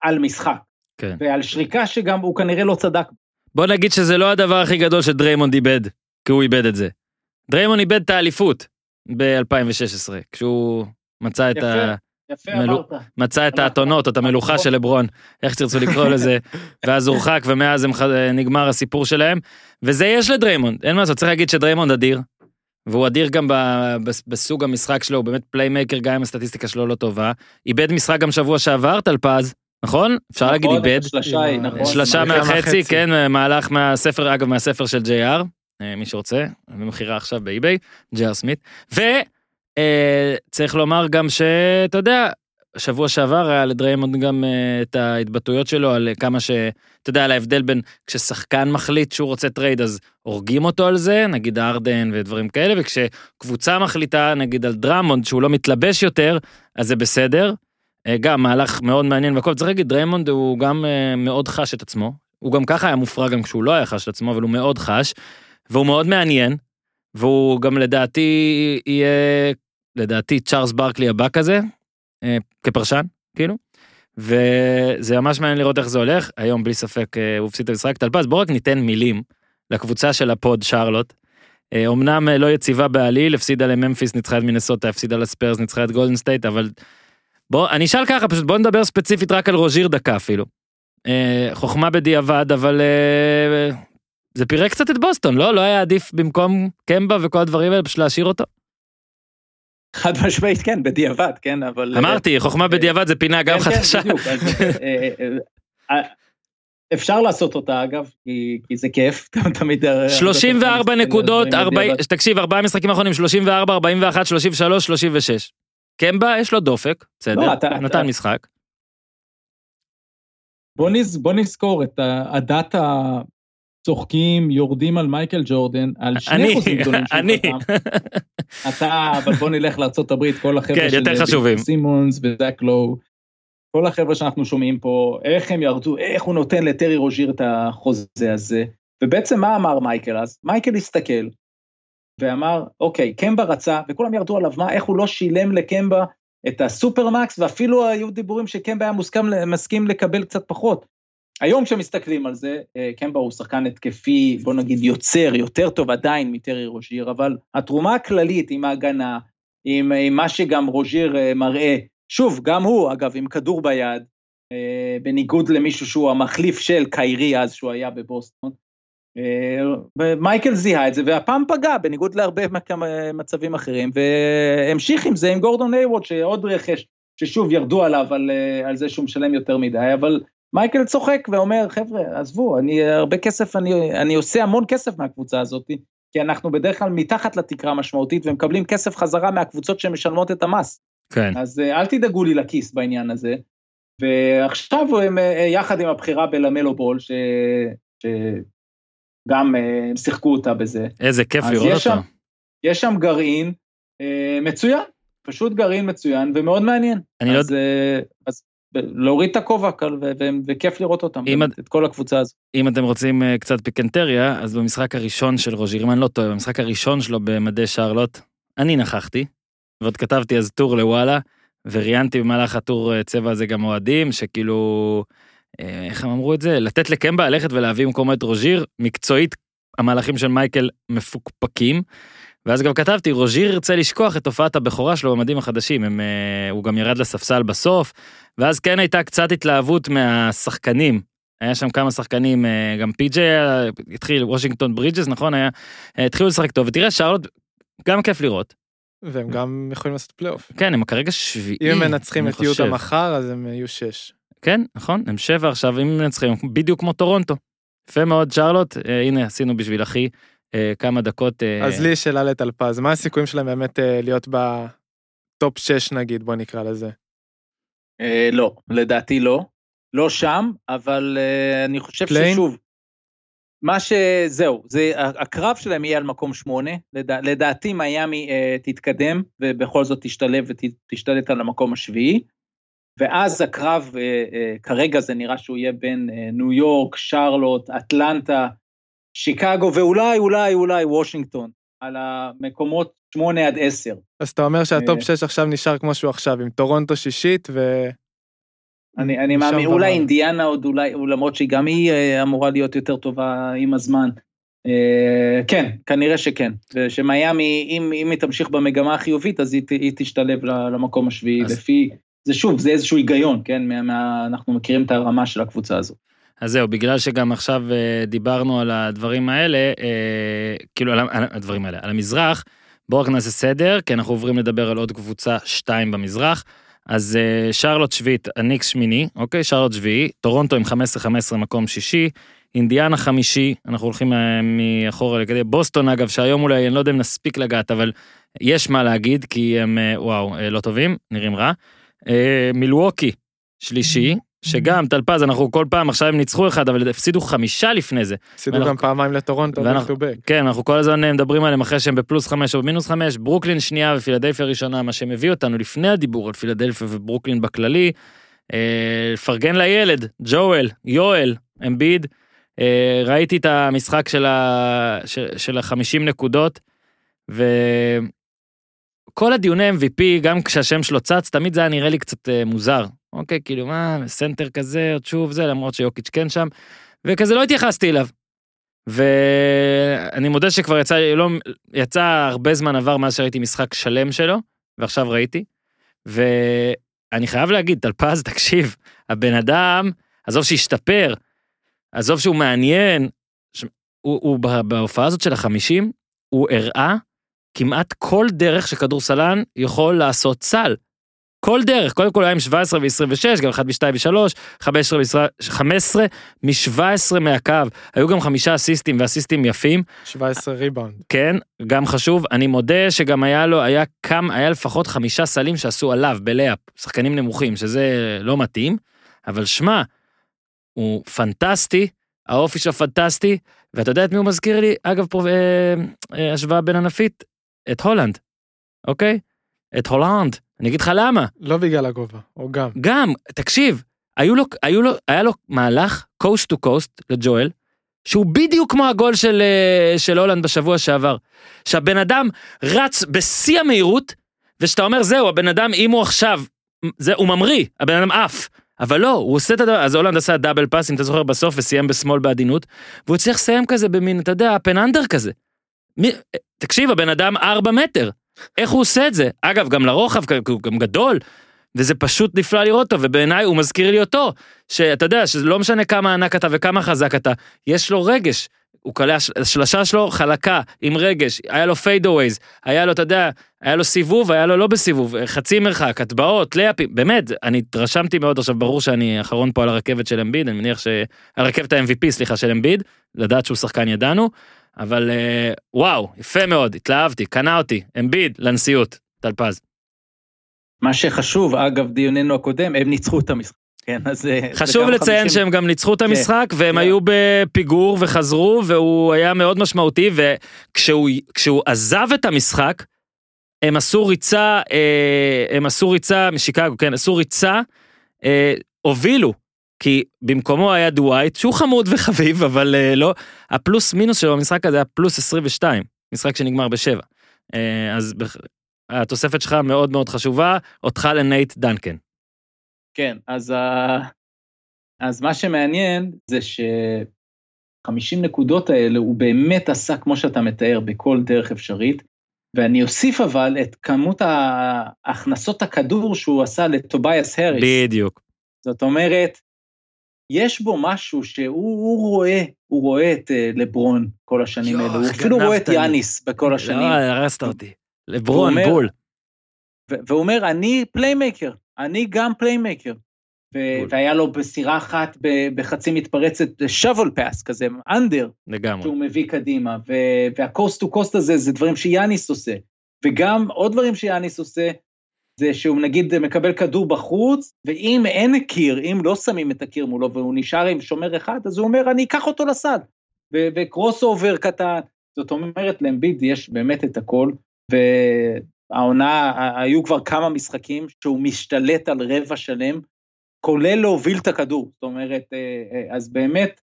על משחק. כן. ועל שריקה שגם הוא כנראה לא צדק. בוא נגיד שזה לא הדבר הכי גדול שדריימונד איבד, כי הוא איבד את זה. דריימונד איבד את האליפות ב-2016, כשהוא מצא את, יפה. ה... יפה מלו- אמרת. מצא את נכון. האתונות, או את המלוכה של לברון, איך שתרצו לקרוא לזה, [LAUGHS] ואז הורחק, ומאז הם. נגמר הסיפור שלהם. וזה יש לדריימונד, אין מה לעשות, צריך להגיד שדריימונד אדיר, והוא אדיר גם ב... בסוג המשחק שלו, הוא באמת playmaker, גם אם הסטטיסטיקה שלו לא טובה. איבד משחק גם שבוע שעבר, טלפז, נכון? אפשר להגיד נכון, איבד. השלשה היא, עם ה- נכון. שלושה מהחצי. כן, מהלך מהספר, אגב, מהספר של JR, אה, מי שרוצה, במכירה עכשיו ב eBay, JR סמית. וצריך לומר גם שאתה יודע, שבוע שעבר היה לדריימונד גם אה, את ההתבטאויות שלו על כמה ש... אתה יודע, על ההבדל בין כששחקן מחליט שהוא רוצה trade אז הורגים אותו על זה, נגיד הארדן ודברים כאלה, וכשקבוצה מחליטה נגיד על דרמונד שהוא לא מתלבש יותר, אז זה בסדר. אה, גם מהלך מאוד מעניין והכל, צריך להגיד, דריימונד הוא גם אה, מאוד חש את עצמו, הוא גם ככה היה מופרע גם כשהוא לא היה חש את עצמו, אבל הוא מאוד חש, והוא מאוד מעניין, והוא גם לדעתי יהיה, לדעתי צ'ארלס ברקלי הבא כזה, אה, כפרשן, כאילו, וזה ממש מעניין לראות איך זה הולך, היום בלי ספק אה, הוא הפסיד את המשחק, טלפז בוא רק ניתן מילים לקבוצה של ה pod שרלוט. אה, אמנם לא יציבה בעליל, הפסידה לממפיס, ניצחה את מינסוטה, הפסידה לספרס, ניצחה את גולדן סטייט, אבל בוא, אני אשאל ככה, פשוט בוא נדבר ספציפית רק על רוז'יר דקה אפילו. חוכמה בדיעבד, אבל זה פירק קצת את בוסטון, לא? לא היה עדיף במקום קמבה וכל הדברים האלה, פשוט להשאיר אותו? חד משמעית, כן, בדיעבד, כן, אבל... אמרתי, חוכמה בדיעבד זה פינה גם כן, כן, חדשה. אה, אה, אה, אפשר לעשות אותה אגב, כי, כי זה כיף, [LAUGHS] תמיד... אה, 34 נקודות, דברים 40, בדיעבד. תקשיב, ארבעה משחקים אחרונים, 34, 41, 33, 36. קמבה, יש לו דופק, בסדר, לא, אתה- נתן אתה- משחק. בוא, נז, בוא נזכור את ה- עדת הצוחקים, יורדים על מייקל ג'ורדן, על שני חוזים גדולים שהוא אני. אתה, אבל בוא נלך לארה"ב, כל החבר'ה כן, של יותר ביל חשובים. סימונס וזק לואו, כל החבר'ה שאנחנו שומעים פה, איך הם ירדו, איך הוא נותן לטרי רוז'יר את החוזה הזה, ובעצם מה אמר מייקל אז? מייקל הסתכל ואמר, אוקיי, קמבה רצה, וכולם ירדו עליו, מה, איך הוא לא שילם לקמבה את הסופרמקס, ואפילו היו דיבורים שקמבה היה מוסכם, מסכים לקבל קצת פחות. היום כשמסתכלים על זה, אה, קמבה הוא שחקן התקפי, בוא נגיד יוצר, יותר טוב עדיין מטרי רוז'יר, אבל התרומה הכללית עם ההגנה, עם, עם מה שגם רוז'יר אה, מראה, שוב, גם הוא, אגב, עם כדור ביד, אה, בניגוד למישהו שהוא המחליף של קיירי אז, שהוא היה בבוסטון, אה, ומייקל זיהה את זה, והפעם פגע, בניגוד להרבה מצבים אחרים, והמשיך עם זה עם גורדון היוורד, שעוד רכש, ששוב ירדו עליו על, אה, על זה שהוא משלם יותר מדי, אבל מייקל צוחק ואומר, חבר'ה, עזבו, אני הרבה כסף, אני, אני עושה המון כסף מהקבוצה הזאת, כי אנחנו בדרך כלל מתחת לתקרה המשמעותית ומקבלים כסף חזרה מהקבוצות שמשלמות את המס. כן. אז אה, אל תדאגו לי לכיס בעניין הזה. ועכשיו הם אה, יחד עם הבחירה בלמלו בול, ש... שגם אה, הם שיחקו אותה בזה. איזה כיף לראות יש אותו. שם- יש שם גרעין אה, מצוין, פשוט גרעין מצוין ומאוד מעניין. אני לא אז, אה, אז להוריד את הכובע וכיף לראות אותם, אם באמת, את כל הקבוצה הזו. אם אתם רוצים אה, קצת פיקנטריה, אז במשחק הראשון של רוז'יר, אם אני לא טועה, במשחק הראשון שלו במדי שרלוט, אני נכחתי, ועוד כתבתי אז טור לוואלה, וראיינתי במהלך הטור אה, צבע הזה גם אוהדים, שכאילו, אה, איך הם אמרו את זה? לתת לקמבה ללכת ולהביא במקומו את רוז'יר, מקצועית, המהלכים של מייקל מפוקפקים. ואז גם כתבתי, רוז'יר ירצה לשכוח את תופעת הבכורה שלו במדים החדשים, הם, אה, הוא גם ירד לספסל בסוף, ואז כן הייתה קצת התלהבות מהשחקנים. היה שם כמה שחקנים, אה, גם פי.ג'יי התחיל, וושינגטון ברידג'ס, נכון? היה, אה, התחילו לשחק טוב, ותראה, שרלוט, גם כיף לראות. והם גם יכולים לעשות פלייאוף. כן, הם כרגע שביעי, אם הם מנצחים את יוטה. מחר, אז הם יהיו שש. כן, נכון, הם שבע עכשיו, אם הם מנצחים, בדיוק כמו טורונטו. יפה מאוד, שרלוט, הנה, עשינו בשביל אחי כמה דקות. אה, אז לי יש שאלה לטלפז, מה הסיכויים שלהם באמת אה, להיות ב top 6 נגיד, בוא נקרא לזה? אה, לא, לדעתי לא. לא שם, אבל אה, אני חושב play-in? ששוב, מה שזהו, זה, הקרב שלהם יהיה על מקום שמונה, לדע, לדעתי מיאמי אה, תתקדם ובכל זאת תשתלב ותשתלט על המקום השביעי, ואז הקרב, אה, אה, כרגע זה נראה שהוא יהיה בין אה, ניו יורק, שרלוט, אטלנטה, שיקגו ואולי, אולי, אולי וושינגטון, על המקומות שמונה עד עשר. אז אתה אומר שה top אה. 6 עכשיו נשאר כמו שהוא עכשיו, עם טורונטו שישית ו... אני, אני מאמין. אולי אינדיאנה עוד אולי, למרות שהיא גם היא אה, אמורה להיות יותר טובה עם הזמן. אה, כן, כנראה שכן. ושמיאמי, אם, אם היא תמשיך במגמה החיובית, אז היא, היא תשתלב למקום השביעי, אז- לפי, זה שוב, זה איזשהו היגיון, כן? מה, מה, אנחנו מכירים את הרמה של הקבוצה הזו. אז זהו, בגלל שגם עכשיו אה, דיברנו על הדברים האלה, אה, כאילו על הדברים האלה, על המזרח, בואו רק נעשה סדר, כי אנחנו עוברים לדבר על עוד קבוצה שתיים במזרח. אז אה, שרלוט שביעית, הניקס שמיני, אוקיי? שרלוט שביעי, טורונטו עם 15-15 מקום שישי, אינדיאנה חמישי, אנחנו הולכים מאחורה לכדי בוסטון אגב, שהיום אולי, אני לא יודע אם נספיק לגעת, אבל יש מה להגיד, כי הם, וואו, לא טובים, נראים רע. מילווקי, שלישי, שגם טלפז, אנחנו כל פעם, עכשיו הם ניצחו אחד, אבל הפסידו חמישה לפני זה. הפסידו ואנחנו- גם פעמיים לטורונטו ואנחנו- כן, אנחנו כל הזמן אה, מדברים עליהם אחרי שהם בפלוס חמש או במינוס חמש, ברוקלין שנייה ופילדלפיה ראשונה, מה שמביא אותנו לפני הדיבור על פילדלפיה וברוקלין בכללי. אה, לפרגן לילד, ג'ואל, יואל, אמביד. אה, ראיתי את המשחק של, ה... של, של החמישים נקודות, וכל הדיוני MVP, גם כשהשם שלו צץ, תמיד זה היה נראה לי קצת אה, מוזר. אוקיי, כאילו מה, סנטר כזה, עוד שוב זה, למרות שיוקיץ' כן שם, וכזה לא התייחסתי אליו. ואני מודה שכבר יצא, לא, יצא הרבה זמן עבר מאז שראיתי משחק שלם שלו, ועכשיו ראיתי. ואני חייב להגיד, טלפז, [LAUGHS] תקשיב, הבן אדם, עזוב שהשתפר, עזוב שהוא מעניין, ש... הוא, הוא בהופעה הזאת של החמישים, הוא הראה כמעט כל דרך שכדורסלן יכול לעשות סל. כל דרך, קודם כל היה עם 17 ו-26, גם 1 ו-2 ו-3, 15 15 מ-17 מהקו, היו גם חמישה אסיסטים ואסיסטים יפים, 17 ריבאונד. כן, גם חשוב, אני מודה שגם היה לו, היה כמה, היה לפחות חמישה סלים שעשו עליו בלאפ, שחקנים נמוכים, שזה לא מתאים, אבל שמע, הוא פנטסטי, האופי שלו פנטסטי, ואתה יודע את מי הוא מזכיר לי? אגב, פה אה, אה, השוואה בין ענפית, את הולנד, אוקיי? את הולנד, אני אגיד לך למה. לא בגלל הגובה, או גם. גם, תקשיב, היו לו, היו לו, היה לו מהלך coast to coast לג'ואל, שהוא בדיוק כמו הגול של, אה, של הולנד בשבוע שעבר. שהבן אדם רץ בשיא המהירות, ושאתה אומר, זהו, הבן אדם, אם הוא עכשיו, זה, הוא ממריא, הבן אדם עף. אבל לא, הוא עושה את הדבר, אז הולנד עשה double pass, אם אתה זוכר, בסוף, וסיים בשמאל בעדינות, והוא הצליח לסיים כזה במין, אתה יודע, פן אנדר כזה. מי, תקשיב, הבן אדם ארבע מטר. איך הוא עושה את זה? אגב, גם לרוחב, הוא גם גדול, וזה פשוט נפלא לראות אותו, ובעיניי הוא מזכיר לי אותו, שאתה יודע, שזה לא משנה כמה ענק אתה וכמה חזק אתה, יש לו רגש. הוא קלע, השלשה שלו חלקה, עם רגש, היה לו פיידאווייז, היה לו, אתה יודע, היה לו סיבוב, היה לו לא בסיבוב, חצי מרחק, הטבעות, layup'ים, באמת, אני התרשמתי מאוד, עכשיו ברור שאני אחרון פה על הרכבת של אמביד, אני מניח ש... הרכבת ה-MVP, סליחה, של אמביד, לדעת שהוא שחקן ידענו, אבל אה, וואו, יפה מאוד, התלהבתי, קנה אותי, אמביד, לנשיאות, טלפז. מה שחשוב, אגב דיוננו הקודם, הם ניצחו את המשחק. כן, אז... אה, חשוב לציין 50 שהם גם ניצחו את המשחק והם כן. היו בפיגור וחזרו והוא היה מאוד משמעותי וכשהוא כשהוא עזב את המשחק הם עשו ריצה אה, הם עשו ריצה משיקגו כן עשו ריצה הובילו כי במקומו היה דווייט שהוא חמוד וחביב אבל אה, לא הפלוס מינוס שלו במשחק הזה היה פלוס 22 משחק שנגמר בשבע אה, אז בח- התוספת שלך מאוד מאוד חשובה אותך לנייט דנקן. כן, אז, ה... אז מה שמעניין זה ש-50 נקודות האלה הוא באמת עשה כמו שאתה מתאר בכל דרך אפשרית, ואני אוסיף אבל את כמות ה- הכנסות הכדור שהוא עשה לטובייס האריס. בדיוק. זאת אומרת, יש בו משהו שהוא הוא רואה, הוא רואה את אה, לברון כל השנים האלה, הוא אפילו רואה את. יאניס בכל השנים. לא, הרסת אותי. לברון, הוא אומר- בול. והוא אומר, אני playmaker, אני גם playmaker. והיה לו פסירה אחת בחצי מתפרצת, שובל פאס כזה, under, לגמרי. שהוא מביא קדימה, וה coast to coast הזה זה דברים שיאניס עושה. וגם עוד דברים שיאניס עושה, זה שהוא נגיד מקבל כדור בחוץ, ואם אין קיר, אם לא שמים את הקיר מולו והוא נשאר עם שומר אחד, אז הוא אומר, אני אקח אותו לצד. ו- ו crossover קטן. זאת אומרת, לאמביד יש באמת את הכל, והעונה, היו כבר כמה משחקים שהוא משתלט על רבע שלם, כולל להוביל את הכדור. זאת אומרת, אה, אה, אז באמת,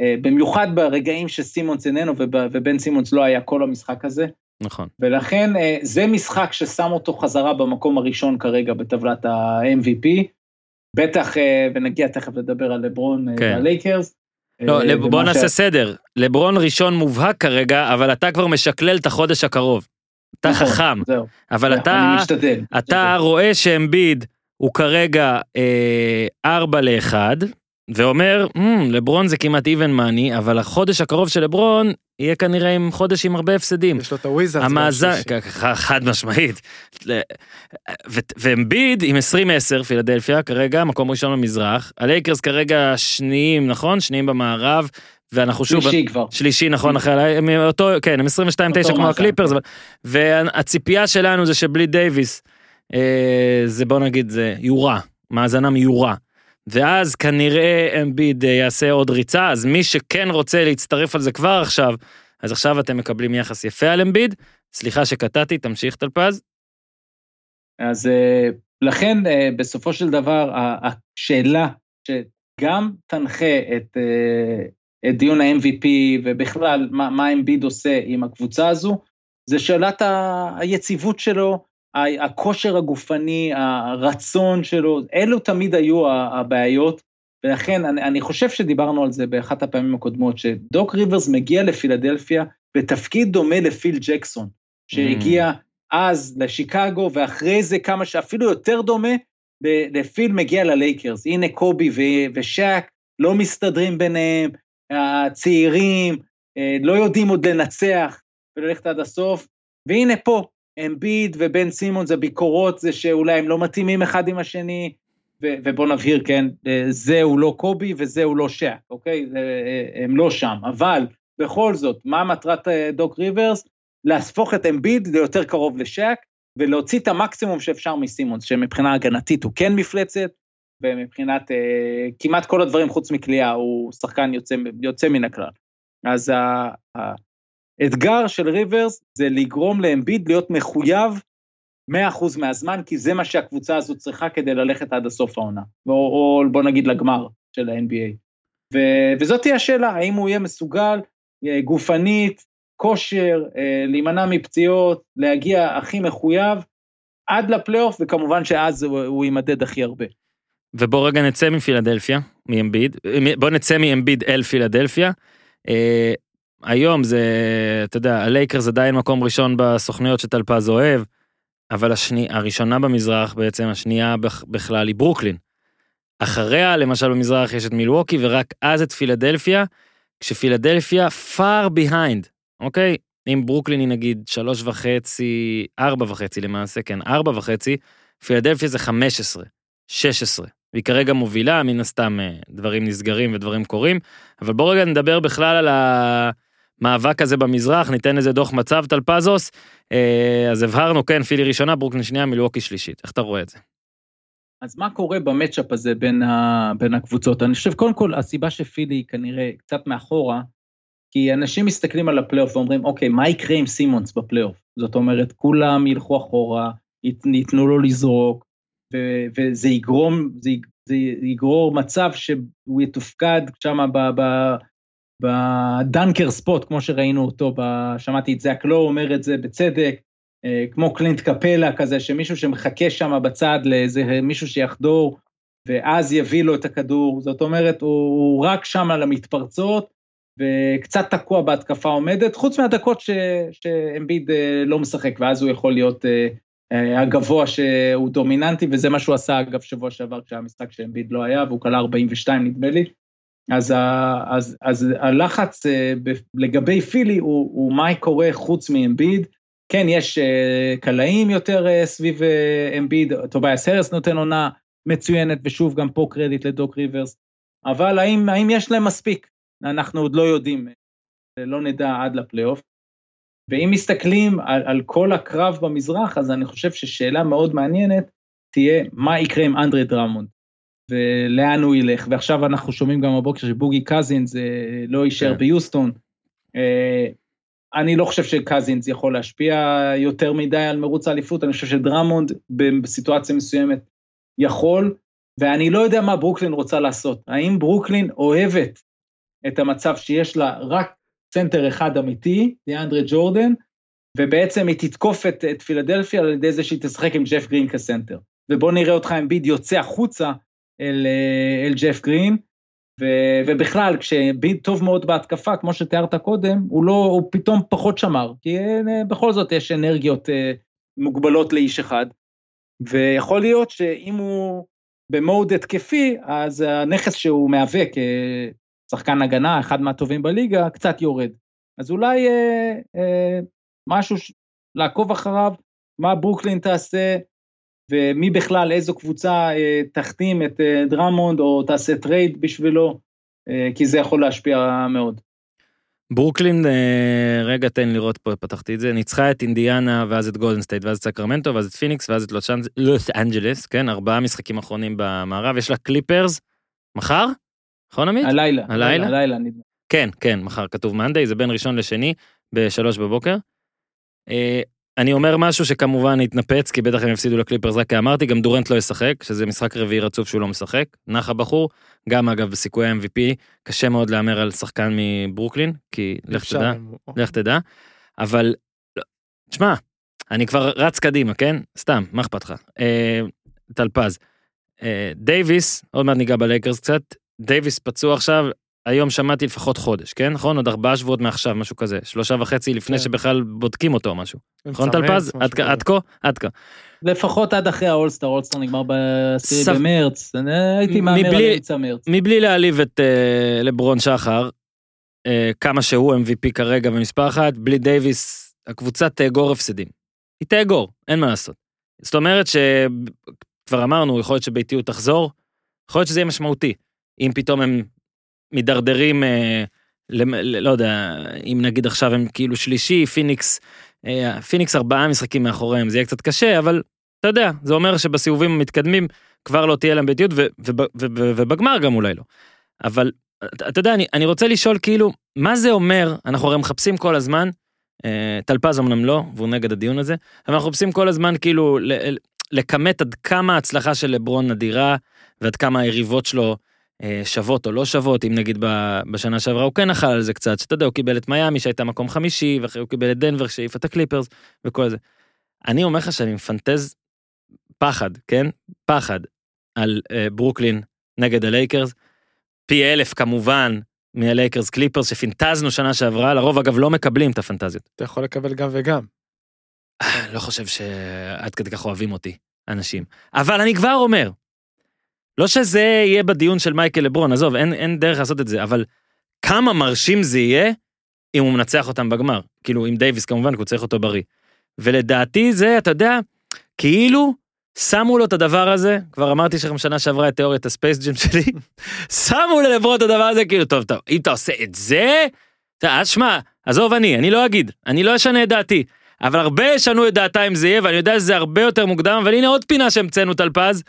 אה, במיוחד ברגעים שסימונס איננו וב- ובן סימונס לא היה כל המשחק הזה, נכון. ולכן אה, זה משחק ששם אותו חזרה במקום הראשון כרגע בטבלת ה-MVP. בטח, אה, ונגיע תכף לדבר על לברון כן. והלייקרס. לא, אה, לב- בוא נעשה ש- סדר. לברון ראשון מובהק כרגע, אבל אתה כבר משקלל את החודש הקרוב. אתה נכון, חכם, זהו, אבל אני אתה, משתדל. אתה רואה שאמביד הוא כרגע אה, 4 ל-1, ואומר, "מ, לברון זה כמעט even money, אבל החודש הקרוב של לברון יהיה כנראה עם חודש עם הרבה הפסדים. יש לו את הבלייזרס. המאזן, חד משמעית. ואמביד עם 20-10 פילדלפיה כרגע מקום ראשון במזרח הלייקרס כרגע שניים נכון שניים במערב ואנחנו שוב שלישי כבר. שלישי נכון אחרי הם אותו כן הם 22-9 אותו כמו הקליפרס כן. והציפייה שלנו זה שבלי דייוויס אה, זה בוא נגיד זה יורע מאזנם יורע. ואז כנראה אמביד יעשה עוד ריצה אז מי שכן רוצה להצטרף על זה כבר עכשיו אז עכשיו אתם מקבלים יחס יפה על אמביד סליחה שקטעתי תמשיך טלפז. אז אה, לכן אה, בסופו של דבר השאלה שגם תנחה את, אה, את דיון ה-MVP ובכלל מה, מה אמביד עושה עם הקבוצה הזו, זה שאלת היציבות שלו, הכושר הגופני, הרצון שלו, אלו תמיד היו הבעיות, ולכן אני, אני חושב שדיברנו על זה באחת הפעמים הקודמות, שדוק ריברס מגיע לפילדלפיה בתפקיד דומה לפיל ג'קסון, שהגיע אז לשיקגו, ואחרי זה כמה שאפילו יותר דומה, לפיל מגיע ללייקרס. הנה קובי ו- ושאק לא מסתדרים ביניהם, הצעירים אה, לא יודעים עוד לנצח וללכת עד הסוף, והנה פה, אמביד ובן סימון זה ביקורות, זה שאולי הם לא מתאימים אחד עם השני, ו- ובוא נבהיר, כן, אה, זהו לא קובי וזהו לא שאק, אוקיי? זה, אה, הם לא שם, אבל בכל זאת, מה מטרת אה, דוק ריברס? להפוך את אמביד ליותר קרוב לשאק, ולהוציא את המקסימום שאפשר מסימונס, שמבחינה הגנתית הוא כן מפלצת, ומבחינת אה, כמעט כל הדברים חוץ מקליעה, הוא שחקן יוצא, יוצא מן הכלל. אז ה- האתגר של ריברס זה לגרום לאמביד להיות מחויב 100% מהזמן, כי זה מה שהקבוצה הזו צריכה כדי ללכת עד הסוף העונה, או, או בוא נגיד לגמר של ה-NBA. וזאת תהיה השאלה, האם הוא יהיה מסוגל אה, גופנית, כושר, אה, להימנע מפציעות, להגיע הכי מחויב עד לפלייאוף, וכמובן שאז הוא, הוא יימדד הכי הרבה. ובוא רגע נצא מפילדלפיה, מאמביד, בוא נצא מאמביד אל פילדלפיה. היום זה, אתה יודע, הלייקרס עדיין מקום ראשון בסוכניות שטלפז אוהב, אבל השני, הראשונה במזרח בעצם, השנייה בכ- בכלל היא ברוקלין. אחריה, למשל במזרח יש את מילווקי, ורק אז את פילדלפיה, כשפילדלפיה far behind, אוקיי? אם ברוקלין היא נגיד שלוש וחצי, ארבע וחצי למעשה, כן, ארבע וחצי, פילדלפיה זה 15, 16. והיא כרגע מובילה, מן הסתם אה, דברים נסגרים ודברים קורים, אבל בוא רגע נדבר בכלל על ה... המאבק הזה במזרח, ניתן לזה דוח מצב טלפזוס. אה, אז הבהרנו, כן, פילי ראשונה, ברוקלין שנייה, מילווקי שלישית. איך אתה רואה את זה? אז מה קורה ב matchup הזה בין, ה, בין הקבוצות? אני חושב, קודם כל, הסיבה שפילי כנראה קצת מאחורה, כי אנשים מסתכלים על הפלייאוף ואומרים, אוקיי, מה יקרה עם סימונס בפלייאוף? זאת אומרת, כולם ילכו אחורה, ית- ייתנו לו לזרוק, ו- וזה יגרום, זה, זה יגרור מצב שהוא יתופקד שם ב- ב- בדנקר ספוט, כמו שראינו אותו, שמעתי את זאק לואו אומר את זה בצדק, אה, כמו קלינט קפלה כזה, שמישהו שמחכה שם בצד לאיזה מישהו שיחדור, ואז יביא לו את הכדור, זאת אומרת, הוא, רק שם על המתפרצות, וקצת תקוע בהתקפה עומדת, חוץ מהדקות ש, שאמביד אה, לא משחק, ואז הוא יכול להיות אה, הגבוה שהוא דומיננטי, וזה מה שהוא עשה, אגב, שבוע שעבר כשהיה משחק שאמביד לא היה, והוא כלה 42 נדמה לי. אז, אז, אז הלחץ אה, לגבי פילי הוא, הוא מה קורה חוץ מאמביד. כן, יש אה, קלעים יותר אה, סביב אמביד, טובייס האריס נותן עונה מצוינת, ושוב, גם פה קרדיט לדוק ריברס, אבל האם, האם יש להם מספיק? אנחנו עוד לא יודעים, לא נדע עד לפלייאוף. ואם מסתכלים על, על כל הקרב במזרח, אז אני חושב ששאלה מאוד מעניינת תהיה, מה יקרה עם אנדרי דרמונד? ולאן הוא ילך? ועכשיו אנחנו שומעים גם בבוקר שבוגי קזינס אה, לא יישאר כן. ביוסטון. אה, אני לא חושב שקזינס יכול להשפיע יותר מדי על מרוץ האליפות, אני חושב שדרמונד בסיטואציה מסוימת יכול, ואני לא יודע מה ברוקלין רוצה לעשות. האם ברוקלין אוהבת את המצב שיש לה רק סנטר אחד אמיתי, דיאנדרה ג'ורדן, ובעצם היא תתקוף את, את פילדלפיה על ידי זה שהיא תשחק עם ג'ף גרין כסנטר. ובוא נראה אותך עם ביד יוצא החוצה אל, אה, אל ג'ף גרין, ו, ובכלל, כשביד טוב מאוד בהתקפה, כמו שתיארת קודם, הוא לא, הוא פתאום פחות שמר, כי אה, בכל זאת יש אנרגיות אה, מוגבלות לאיש אחד, ויכול להיות שאם הוא במוד התקפי, אז הנכס שהוא מהווה כשחקן הגנה, אחד מהטובים בליגה, קצת יורד. אז אולי אה, אה, משהו ש... לעקוב אחריו, מה ברוקלין תעשה, ומי בכלל, איזו קבוצה אה, תחתים את אה, דרמונד, או תעשה trade בשבילו, אה, כי זה יכול להשפיע מאוד. ברוקלין, רגע תן לראות פה, פתחתי את זה, ניצחה את אינדיאנה ואז את גולדן סטייט ואז את סקרמנטו ואז את פיניקס ואז את לוס אנג'לס, כן, ארבעה משחקים אחרונים במערב, יש לה קליפרס, מחר? נכון עמית? הלילה. הלילה? הלילה, נדמה. כן, כן, מחר כתוב Monday, זה בין ראשון לשני, בשלוש בבוקר. אני אומר משהו שכמובן התנפץ, כי בטח הם יפסידו לקליפרס, רק אמרתי, גם דורנט לא ישחק, שזה משחק רביעי רצוף שהוא לא משחק. נח הבחור, גם אגב בסיכויי MVP, קשה מאוד להמר על שחקן מברוקלין, כי לך תדע, לך תדע. אבל, לא, תשמע, אני כבר רץ קדימה, כן? סתם, מה אכפת לך? אה, טלפז. אה, דייוויס, עוד מעט ניגע בלייקרס קצת, דייוויס פצוע עכשיו, היום שמעתי לפחות חודש, כן? נכון? עוד ארבעה שבועות מעכשיו, משהו כזה. שלושה וחצי לפני כן. שבכלל בודקים אותו או משהו. נכון טלפז? עד כה-. עד כה? עד כה. לפחות עד אחרי האולסטר, האולסטר נגמר ב-10 סף- במרץ, הייתי מהמר על אמצע מרץ. מבלי להעליב את אה, לברון שכר, אה, כמה שהוא MVP כרגע במספר אחת, בלי דייוויס, הקבוצה תאגור הפסדים. היא תאגור, אין מה לעשות. זאת אומרת שכבר אמרנו, יכול להיות שביתיות תחזור, יכול להיות שזה יהיה משמעותי. אם פתאום הם מידרדרים, אה, למ- ל- לא יודע, אם נגיד עכשיו הם כאילו שלישי, פיניקס, אה, פיניקס ארבעה משחקים מאחוריהם, זה יהיה קצת קשה, אבל אתה יודע, זה אומר שבסיבובים המתקדמים כבר לא תהיה להם ביתיות, ובגמר גם אולי לא. אבל אתה יודע, אני, אני רוצה לשאול כאילו, מה זה אומר, אנחנו הרי מחפשים כל הזמן, אה, טלפז אמנם לא, והוא נגד הדיון הזה, אבל אנחנו מחפשים כל הזמן כאילו ל- ל- לכמת עד כמה ההצלחה של לברון נדירה, ועד כמה היריבות שלו שוות או לא שוות, אם נגיד בשנה שעברה הוא כן אכל על זה קצת, שאתה יודע, הוא קיבל את מיאמי שהייתה מקום חמישי, ואחרי הוא קיבל את דנבר שהעיף את הקליפרס, וכל זה. אני אומר לך שאני מפנטז פחד, כן? פחד על אה, ברוקלין נגד הלייקרס. פי אלף כמובן מהלייקרס קליפרס שפינטזנו שנה שעברה, לרוב אגב לא מקבלים את הפנטזיות. אתה יכול לקבל גם וגם. אה, לא חושב שעד כדי כך אוהבים אותי, אנשים. אבל אני כבר אומר, לא שזה יהיה בדיון של מייקל לברון, עזוב, אין, אין דרך לעשות את זה, אבל כמה מרשים זה יהיה אם הוא מנצח אותם בגמר. כאילו, עם דייוויס כמובן, כי הוא צריך אותו בריא. ולדעתי זה, אתה יודע, כאילו שמו לו את הדבר הזה, כבר אמרתי לכם שנה שעברה את תיאוריית הספייס ג'ים שלי, [LAUGHS] שמו ללברון את הדבר הזה, כאילו, טוב, טוב, אם אתה עושה את זה, אתה, אז שמע, עזוב אני, אני לא אגיד, אני לא אשנה את דעתי. אבל הרבה ישנו את דעתה אם זה יהיה, ואני יודע שזה הרבה יותר מוקדם, אבל הנה עוד פינה שהמצאנו טלפז.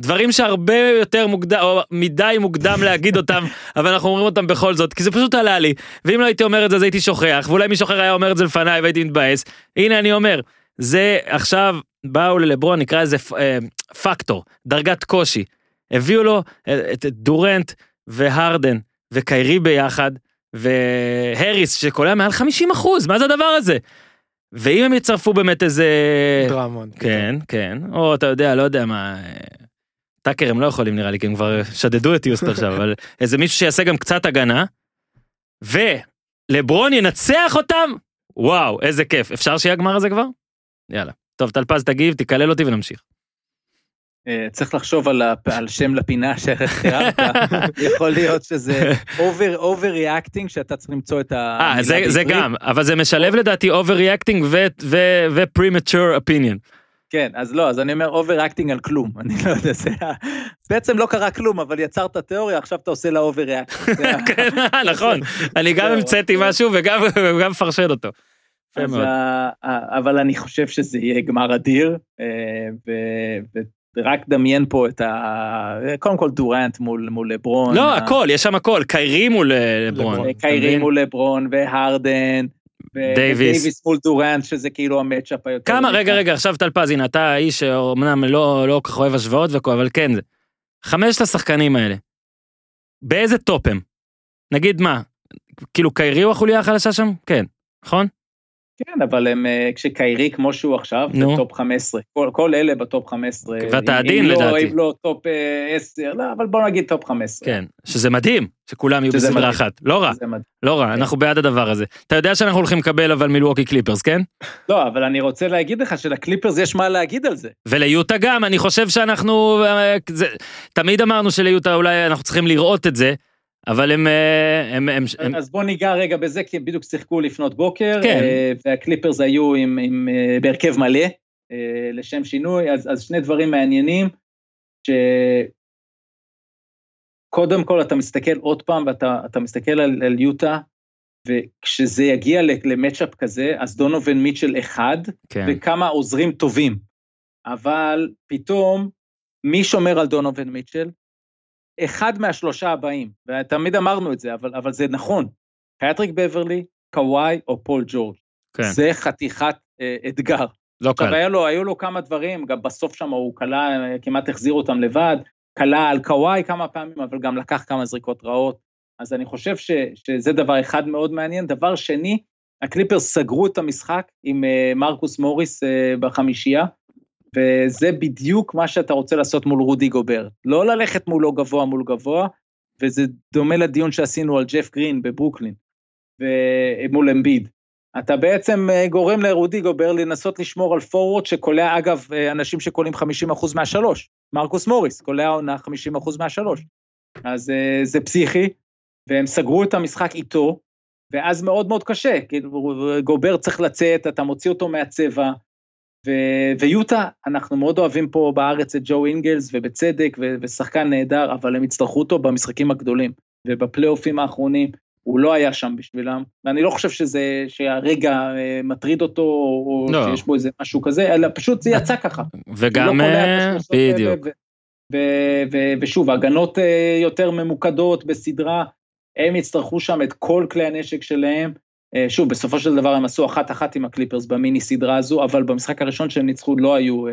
דברים שהרבה יותר מוקדם, או מדי מוקדם להגיד אותם, [LAUGHS] אבל אנחנו אומרים אותם בכל זאת, כי זה פשוט עלה לי. ואם לא הייתי אומר את זה, אז הייתי שוכח, ואולי מישהו אחר היה אומר את זה לפניי והייתי מתבאס. הנה אני אומר, זה עכשיו, באו ללברון, נקרא לזה אה, פקטור, דרגת קושי. הביאו לו אה, את דורנט והרדן וקיירי ביחד, והריס שקולע מעל 50 אחוז, מה זה הדבר הזה? ואם הם יצרפו באמת איזה... דרמון. כן, כן, או אתה יודע, לא יודע מה... טאקר הם לא יכולים נראה לי, כי הם כבר שדדו את יוסט עכשיו, אבל איזה מישהו שיעשה גם קצת הגנה, ולברון ינצח אותם, וואו, איזה כיף. אפשר שיהיה הגמר הזה כבר? יאללה. טוב, טלפז תגיב, תקלל אותי ונמשיך. אה, צריך לחשוב על, הפ... על שם לפינה שהחרבת, [LAUGHS] יכול להיות שזה over, over reacting שאתה צריך למצוא את ה... אה, זה, זה גם, אבל זה משלב לדעתי overreacting ו-premature opinion. כן, אז לא, אז אני אומר overreacting על כלום, אני לא יודע, זה ה... בעצם לא קרה כלום, אבל יצרת תיאוריה, עכשיו אתה עושה לה overreacting. [LAUGHS] כן, נכון, אני גם המצאתי משהו וגם מפרשן אותו. אבל אני חושב שזה יהיה גמר אדיר, אה, ורק דמיין פה את ה... קודם כל דורנט מול מול לברון. לא, ה- הכל, יש שם הכל, קיירי מול אה, לברון. אתה קיירי? מול לברון והרדן. דייוויס. מול דורנט, שזה כאילו ה matchup היותר... כמה, רגע, רגע, עכשיו טלפז, הנה, אתה האיש שאומנם לא לא כל כך אוהב השוואות וכל, אבל כן. חמשת השחקנים האלה, באיזה top הם? נגיד מה, כאילו קיירי הוא החוליה החלשה שם? כן, נכון? כן, אבל הם, אה, כשקיירי כמו שהוא עכשיו, נו. בטופ 15, כל, כל אלה בטופ 15. ואתה אם- עדין, אם לא- לדעתי. אם לא top אה, 10, לא, אבל בוא נגיד top 15. כן, שזה מדהים, שכולם יהיו בסדרה מדהים. אחת. לא רע. לא רע, אנחנו בעד הדבר הזה. אתה יודע שאנחנו הולכים לקבל אבל מילווקי קליפרס, כן? לא, אבל אני רוצה להגיד לך שלקליפרס יש מה להגיד על זה. וליוטה גם, אני חושב שאנחנו, אה, זה, תמיד אמרנו שליוטה אולי אנחנו צריכים לראות את זה, אבל הם, אה, הם, הם, הם, אז בוא ניגע רגע בזה, כי הם בדיוק שיחקו לפנות בוקר, כן. אה, והקליפרס היו עם, עם, אה, בהרכב מלא, לשם שינוי, אז, אז שני דברים מעניינים, שקודם כל אתה מסתכל עוד פעם, ואתה אתה מסתכל על, על יוטה, וכשזה יגיע למצ'אפ כזה, אז דונובין מיטשל אחד, כן, וכמה עוזרים טובים. אבל פתאום, מי שומר על דונובין מיטשל? אחד מהשלושה הבאים, ותמיד אמרנו את זה, אבל, אבל זה נכון. פטריק בברלי, קוואי או פול ג'ורג'. כן, זה חתיכת אה, אתגר. לא עכשיו, קל. היה לו, היו לו כמה דברים, גם בסוף שם הוא קלע, אה, כמעט החזיר אותם לבד, קלע על קוואי כמה פעמים, אבל גם לקח כמה זריקות רעות. אז אני חושב ש, שזה דבר אחד מאוד מעניין. דבר שני, הקליפרס סגרו את המשחק עם אה, מרקוס מוריס אה, בחמישייה, וזה בדיוק מה שאתה רוצה לעשות מול רודי גובר. לא ללכת מולו גבוה מול גבוה, וזה דומה לדיון שעשינו על ג'ף גרין בברוקלין, ומול אמביד. אתה בעצם אה, גורם לרודי גובר לנסות לשמור על פורוורד שקולע, אגב, אה, אנשים שקולעים 50% מהשלוש. מרקוס מוריס קולע עונה 50% מהשלוש. אז אה, זה פסיכי, והם סגרו את המשחק איתו, ואז מאוד מאוד קשה, כאילו גובר צריך לצאת, אתה מוציא אותו מהצבע, ויוטה, אנחנו מאוד אוהבים פה בארץ את ג'ו אינגלס, ובצדק, ו- ושחקן נהדר, אבל הם יצטרכו אותו במשחקים הגדולים, ובפלייאופים האחרונים, הוא לא היה שם בשבילם, ואני לא חושב שזה, שהרגע אה, מטריד אותו, או לא. שיש בו איזה משהו כזה, אלא פשוט זה יצא ככה. וגם, לא אה, בדיוק. ו- ו- ו- ושוב, הגנות אה, יותר ממוקדות בסדרה, הם יצטרכו שם את כל כלי הנשק שלהם. אה, שוב, בסופו של דבר הם עשו אחת-אחת עם הקליפרס במיני סדרה הזו, אבל במשחק הראשון שהם ניצחו לא היו אה,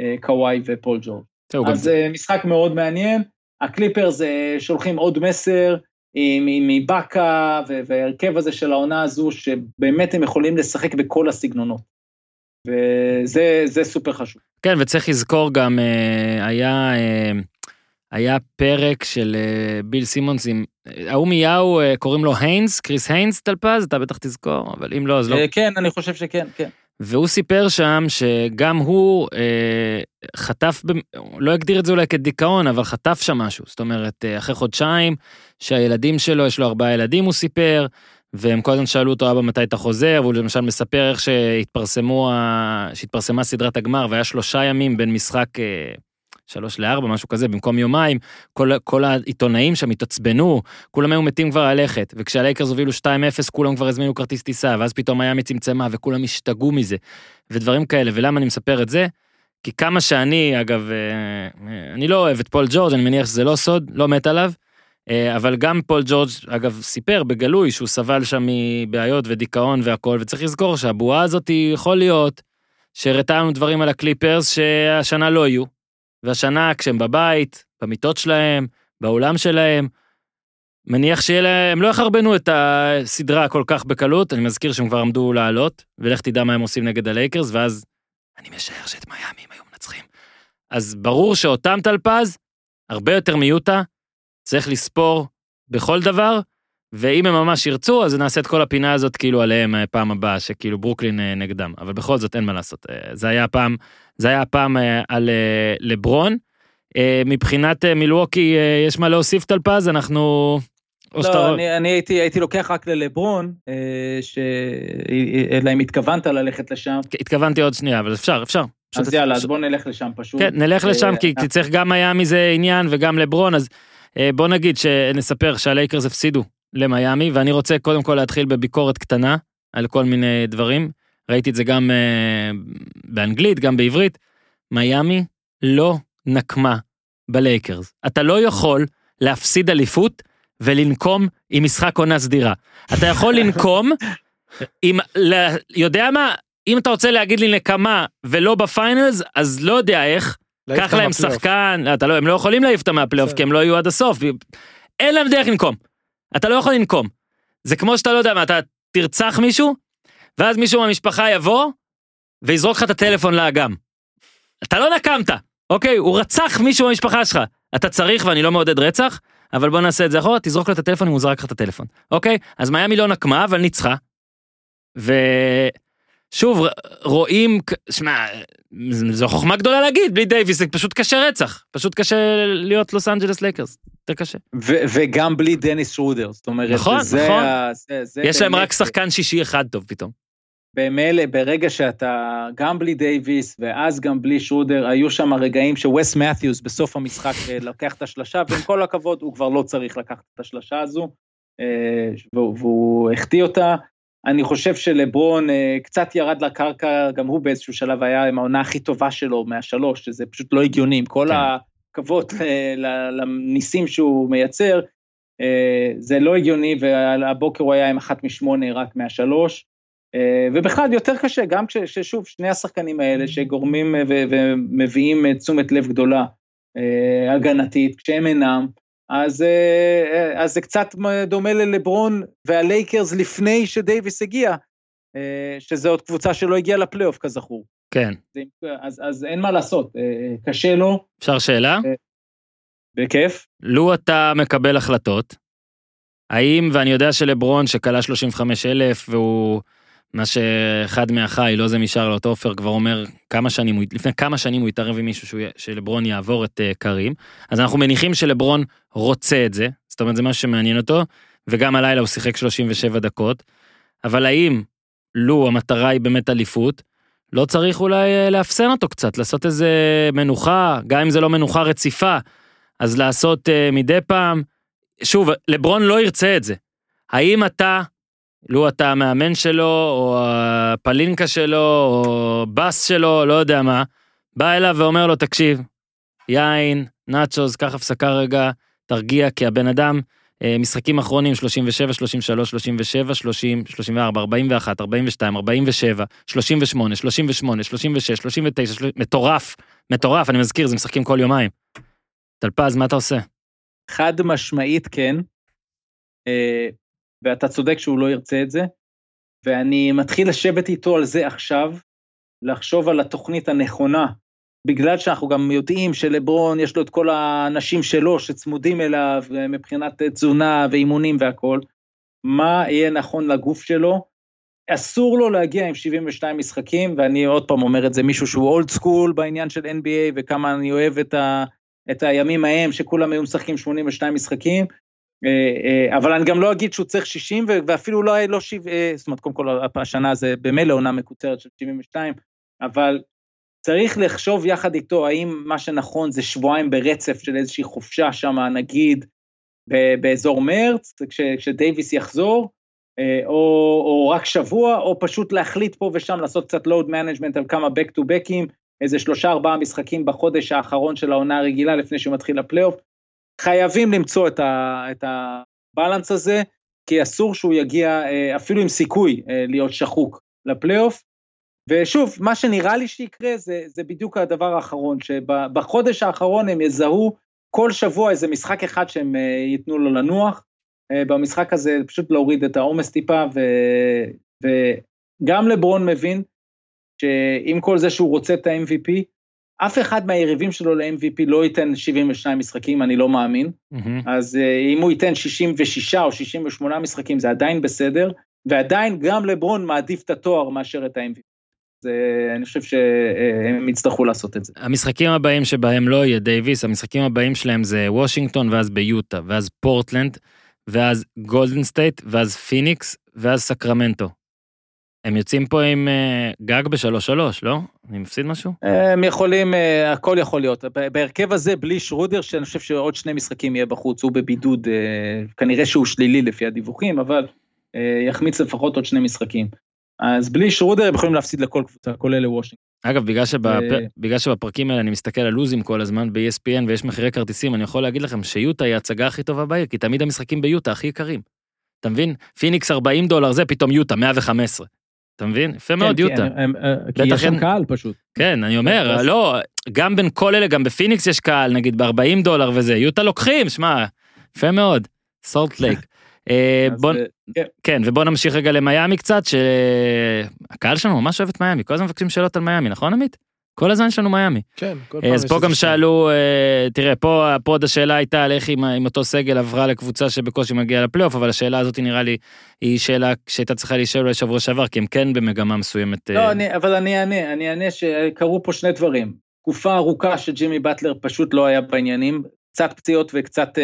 אה, קוואי ופול ג'ורג'. אז אה, משחק מאוד מעניין. הקליפרס אה, שולחים עוד מסר עם- איבקה וההרכב הזה של העונה הזו, שבאמת הם יכולים לשחק בכל הסגנונות. וזה זה סופר חשוב. כן, וצריך לזכור גם, אה, היה, אה, היה פרק של אה, ביל סימונס עם, אה, ההוא מיהו, אה, קוראים לו היינס, קריס היינס טלפז, אתה בטח תזכור, אבל אם לא, אז לא. כן, אני חושב שכן, כן. והוא סיפר שם שגם הוא אה, חטף, לא הגדיר את זה אולי כדיכאון, אבל חטף שם משהו. זאת אומרת, אחרי חודשיים, שהילדים שלו, יש לו ארבעה ילדים, הוא סיפר, והם כל הזמן שאלו אותו, אבא, מתי אתה חוזר? והוא למשל מספר איך שהתפרסמו, שהתפרסמה סדרת הגמר, והיה שלושה ימים בין משחק שלוש לארבע, משהו כזה, במקום יומיים, כל, כל העיתונאים שם התעצבנו, כולם היו מתים כבר ללכת, וכשהלייקרס הובילו 2-0, כולם כבר הזמינו כרטיס טיסה, ואז פתאום מיאמי צמצמה, וכולם השתגעו מזה, ודברים כאלה, ולמה אני מספר את זה? כי כמה שאני, אגב, אה, אני לא אוהב את פול ג'ורג', אני מניח שזה לא סוד, לא מת עליו, אה, אבל גם פול ג'ורג', אגב, סיפר בגלוי שהוא סבל שם מבעיות ודיכאון והכל, וצריך לזכור שהבועה הזאת יכול להיות שהראתה לנו דברים על הקליפרס שהשנה לא יהיו. והשנה כשהם בבית, במיטות שלהם, באולם שלהם, מניח שיהיה להם, הם לא יחרבנו את הסדרה כל כך בקלות, אני מזכיר שהם כבר עמדו לעלות, ולך תדע מה הם עושים נגד הלייקרס, ואז אני משער שאת מיאמי הם היו מנצחים. אז ברור שאותם טלפז, הרבה יותר מיוטה, צריך לספור בכל דבר, ואם הם ממש ירצו, אז נעשה את כל הפינה הזאת כאילו עליהם אה, פעם הבאה, שכאילו ברוקלין אה, נגדם, אבל בכל זאת אין מה לעשות. אה, זה היה פעם, זה היה פעם על לברון. מבחינת מילווקי, יש מה להוסיף טלפז, אנחנו... לא, שאתה... אני, אני הייתי, הייתי לוקח רק ללברון, ש... אלא אם התכוונת ללכת לשם. התכוונתי עוד שנייה, אבל אפשר, אפשר. אז יאללה, אז בוא נלך לשם פשוט. כן, נלך לשם, כי צריך גם היה מזה עניין וגם לברון, אז בוא נגיד שנספר שהלייקרס הפסידו למיאמי, ואני רוצה קודם כל להתחיל בביקורת קטנה על כל מיני דברים. ראיתי את זה גם אה, באנגלית, גם בעברית. מיאמי לא נקמה בלייקרס. אתה לא יכול להפסיד אליפות ולנקום עם משחק עונה סדירה. אתה יכול [LAUGHS] לנקום עם, יודע מה, אם אתה רוצה להגיד לי נקמה ולא ב Finals, אז לא יודע איך. קח להם שחקן, אתה לא, הם לא יכולים להעיף אותם מהפלייאוף כי הם לא יהיו עד הסוף. אין להם דרך לנקום. אתה לא יכול לנקום. זה כמו שאתה לא יודע מה, אתה תרצח מישהו, ואז מישהו מהמשפחה יבוא, ויזרוק לך את הטלפון לאגם. אתה לא נקמת, אוקיי? הוא רצח מישהו מהמשפחה שלך. אתה צריך, ואני לא מעודד רצח, אבל בוא נעשה את זה אחורה, תזרוק לו את הטלפון אם הוא זרק לך את הטלפון, אוקיי? אז מיאמי לא נקמה, אבל ניצחה. ו... שוב, רואים, שמע, זו חוכמה גדולה להגיד, בלי דייוויס זה פשוט קשה רצח, פשוט קשה להיות לוס אנג'לס לייקרס, יותר קשה. וגם בלי דניס רודר, זאת אומרת, נכון, זה נכון, זה, זה יש להם רק שחקן שישי אחד טוב פתאום. במילא, ברגע שאתה, גם בלי דייוויס ואז גם בלי שרודר, היו שם רגעים שווסט מת'יוס בסוף המשחק אה, לוקח את השלשה, ועם כל הכבוד הוא כבר לא צריך לקחת את השלשה הזו, אה, והוא החטיא אותה. אני חושב שלברון אה, קצת ירד לקרקע, גם הוא באיזשהו שלב היה עם העונה הכי טובה שלו מהשלוש, שזה פשוט לא הגיוני, עם כל כן. הכבוד לניסים שהוא מייצר, אה, זה לא הגיוני, והבוקר הוא היה עם אחת משמונה רק מהשלוש. אה, ובכלל יותר קשה, גם כששוב, שני השחקנים האלה שגורמים ומביאים תשומת לב גדולה הגנתית, כשהם אינם, אז, אה, אז זה קצת דומה ללברון והלייקרס לפני שדייוויס הגיע, אה, שזו עוד קבוצה שלא הגיעה לפלייאוף כזכור. כן. אז, אז אין מה לעשות, אה, קשה לו. אפשר שאלה? בכיף. לו אתה מקבל החלטות, האם, ואני יודע שלברון שכלה 35 אלף והוא מה שאחד מאחיי, לא זה משרלוט עופר, כבר אומר כמה שנים, לפני כמה שנים הוא התערב עם מישהו שהוא, שלברון יעבור את uh, קרים, אז אנחנו מניחים שלברון רוצה את זה, זאת אומרת זה משהו שמעניין אותו, וגם הלילה הוא שיחק 37 דקות, אבל האם, לו המטרה היא באמת אליפות, לא צריך אולי uh, לאפסן אותו קצת, לעשות איזה מנוחה, גם אם זה לא מנוחה רציפה, אז לעשות uh, מדי פעם, שוב, לברון לא ירצה את זה. האם אתה לו אתה המאמן שלו, או הפלינקה שלו, או בס שלו, לא יודע מה, בא אליו ואומר לו, תקשיב, יין, נאצ'וז, קח הפסקה רגע, תרגיע, כי הבן אדם, אה, משחקים אחרונים 37, 33, 37, 30, 34, 41, 42, 47, 38, 38, 36, 39, 30, מטורף, מטורף, אני מזכיר, זה משחקים כל יומיים. טלפז, מה אתה עושה? חד משמעית כן. אה, ואתה צודק שהוא לא ירצה את זה, ואני מתחיל לשבת איתו על זה עכשיו, לחשוב על התוכנית הנכונה, בגלל שאנחנו גם יודעים שלברון יש לו את כל האנשים שלו שצמודים אליו מבחינת תזונה ואימונים והכול, מה יהיה נכון לגוף שלו. אסור לו להגיע עם 72 משחקים, ואני עוד פעם אומר את זה, מישהו שהוא אולד סקול בעניין של NBA, וכמה אני אוהב את, ה, את הימים ההם שכולם היו משחקים 82 משחקים, אה, אה, אבל אני גם לא אגיד שהוא צריך 60 ואפילו לא, לא 70, אה, זאת אומרת קודם כל השנה זה במילא עונה מקוצרת של 72, אבל צריך לחשוב יחד איתו האם מה שנכון זה שבועיים ברצף של איזושהי חופשה שם, נגיד, באזור מרץ, כש, כשדייוויס יחזור, אה, או, או רק שבוע, או פשוט להחליט פה ושם לעשות קצת load management על כמה back to backים, איזה שלושה ארבעה משחקים בחודש האחרון של העונה הרגילה לפני שמתחיל הפלייאוף. חייבים למצוא את, ה, את הבלנס הזה, כי אסור שהוא יגיע אה, אפילו עם סיכוי אה, להיות שחוק לפלייאוף. ושוב, מה שנראה לי שיקרה זה, זה בדיוק הדבר האחרון, שבחודש האחרון הם יזהו כל שבוע איזה משחק אחד שהם אה, ייתנו לו לנוח. אה, במשחק הזה פשוט להוריד את העומס טיפה, ו, וגם לברון מבין שעם כל זה שהוא רוצה את ה-MVP, אף אחד מהיריבים שלו ל-MVP לא ייתן 72 משחקים, אני לא מאמין. מהמם. אז אה, אם הוא ייתן 66 או 68 משחקים זה עדיין בסדר, ועדיין גם לברון מעדיף את התואר מאשר את ה-MVP. זה, אני חושב שהם יצטרכו לעשות את זה. המשחקים הבאים שבהם לא יהיה דייוויס, המשחקים הבאים שלהם זה וושינגטון ואז ביוטה, ואז פורטלנד, ואז גולדן סטייט, ואז פיניקס, ואז סקרמנטו. הם יוצאים פה עם אה, גג בשלוש שלוש, לא? אני מפסיד משהו? הם יכולים, אה, הכל יכול להיות. בהרכב הזה, בלי שרודר, שאני חושב שעוד שני משחקים יהיה בחוץ, הוא בבידוד, אה, כנראה שהוא שלילי לפי הדיווחים, אבל יחמיץ לפחות עוד שני משחקים. אז בלי שרודר הם יכולים להפסיד לכל קבוצה, כולל לוושינגטון. אגב, בגלל, שבפ... אה. בגלל שבפרקים האלה אני מסתכל על לוזים כל הזמן ב-ESPN ויש מחירי כרטיסים, אני יכול להגיד לכם שיוטה היא ההצגה הכי טובה בעיר, כי תמיד המשחקים ביוטה הכי יקרים. אתה מבין? פיניקס 40 דולר, זה פתאום יוטה 115. אתה מבין? יפה מאוד כן, יוטה. הם- אה, כי יש שם קהל פשוט. כן, אני אומר, לא, גם בין כל אלה, גם בפיניקס יש קהל, נגיד ב-40 דולר וזה, יוטה לוקחים, שמע, יפה מאוד, סולט לייק. [LAUGHS] אה, בוא, אה, כן. כן, ובוא נמשיך רגע למיאמי קצת, שהקהל שלנו ממש אוהב את מיאמי, כל הזמן מבקשים שאלות על מיאמי, נכון עמית? כל הזמן יש לנו מיאמי. כן, כל פעם אז פה גם. שאלו, אה, תראה, פה, פה עוד השאלה הייתה על איך עם, אותו סגל עברה לקבוצה שבקושי מגיעה לפלייאוף, אבל השאלה הזאת נראה לי, היא שאלה שהייתה צריכה להישאל אולי שבוע שעבר, כי הם כן במגמה מסוימת. לא, אה, אני, אבל אני אענה, אני אענה שקרו פה שני דברים. תקופה ארוכה שג'ימי באטלר פשוט לא היה בעניינים, קצת פציעות וקצת אה,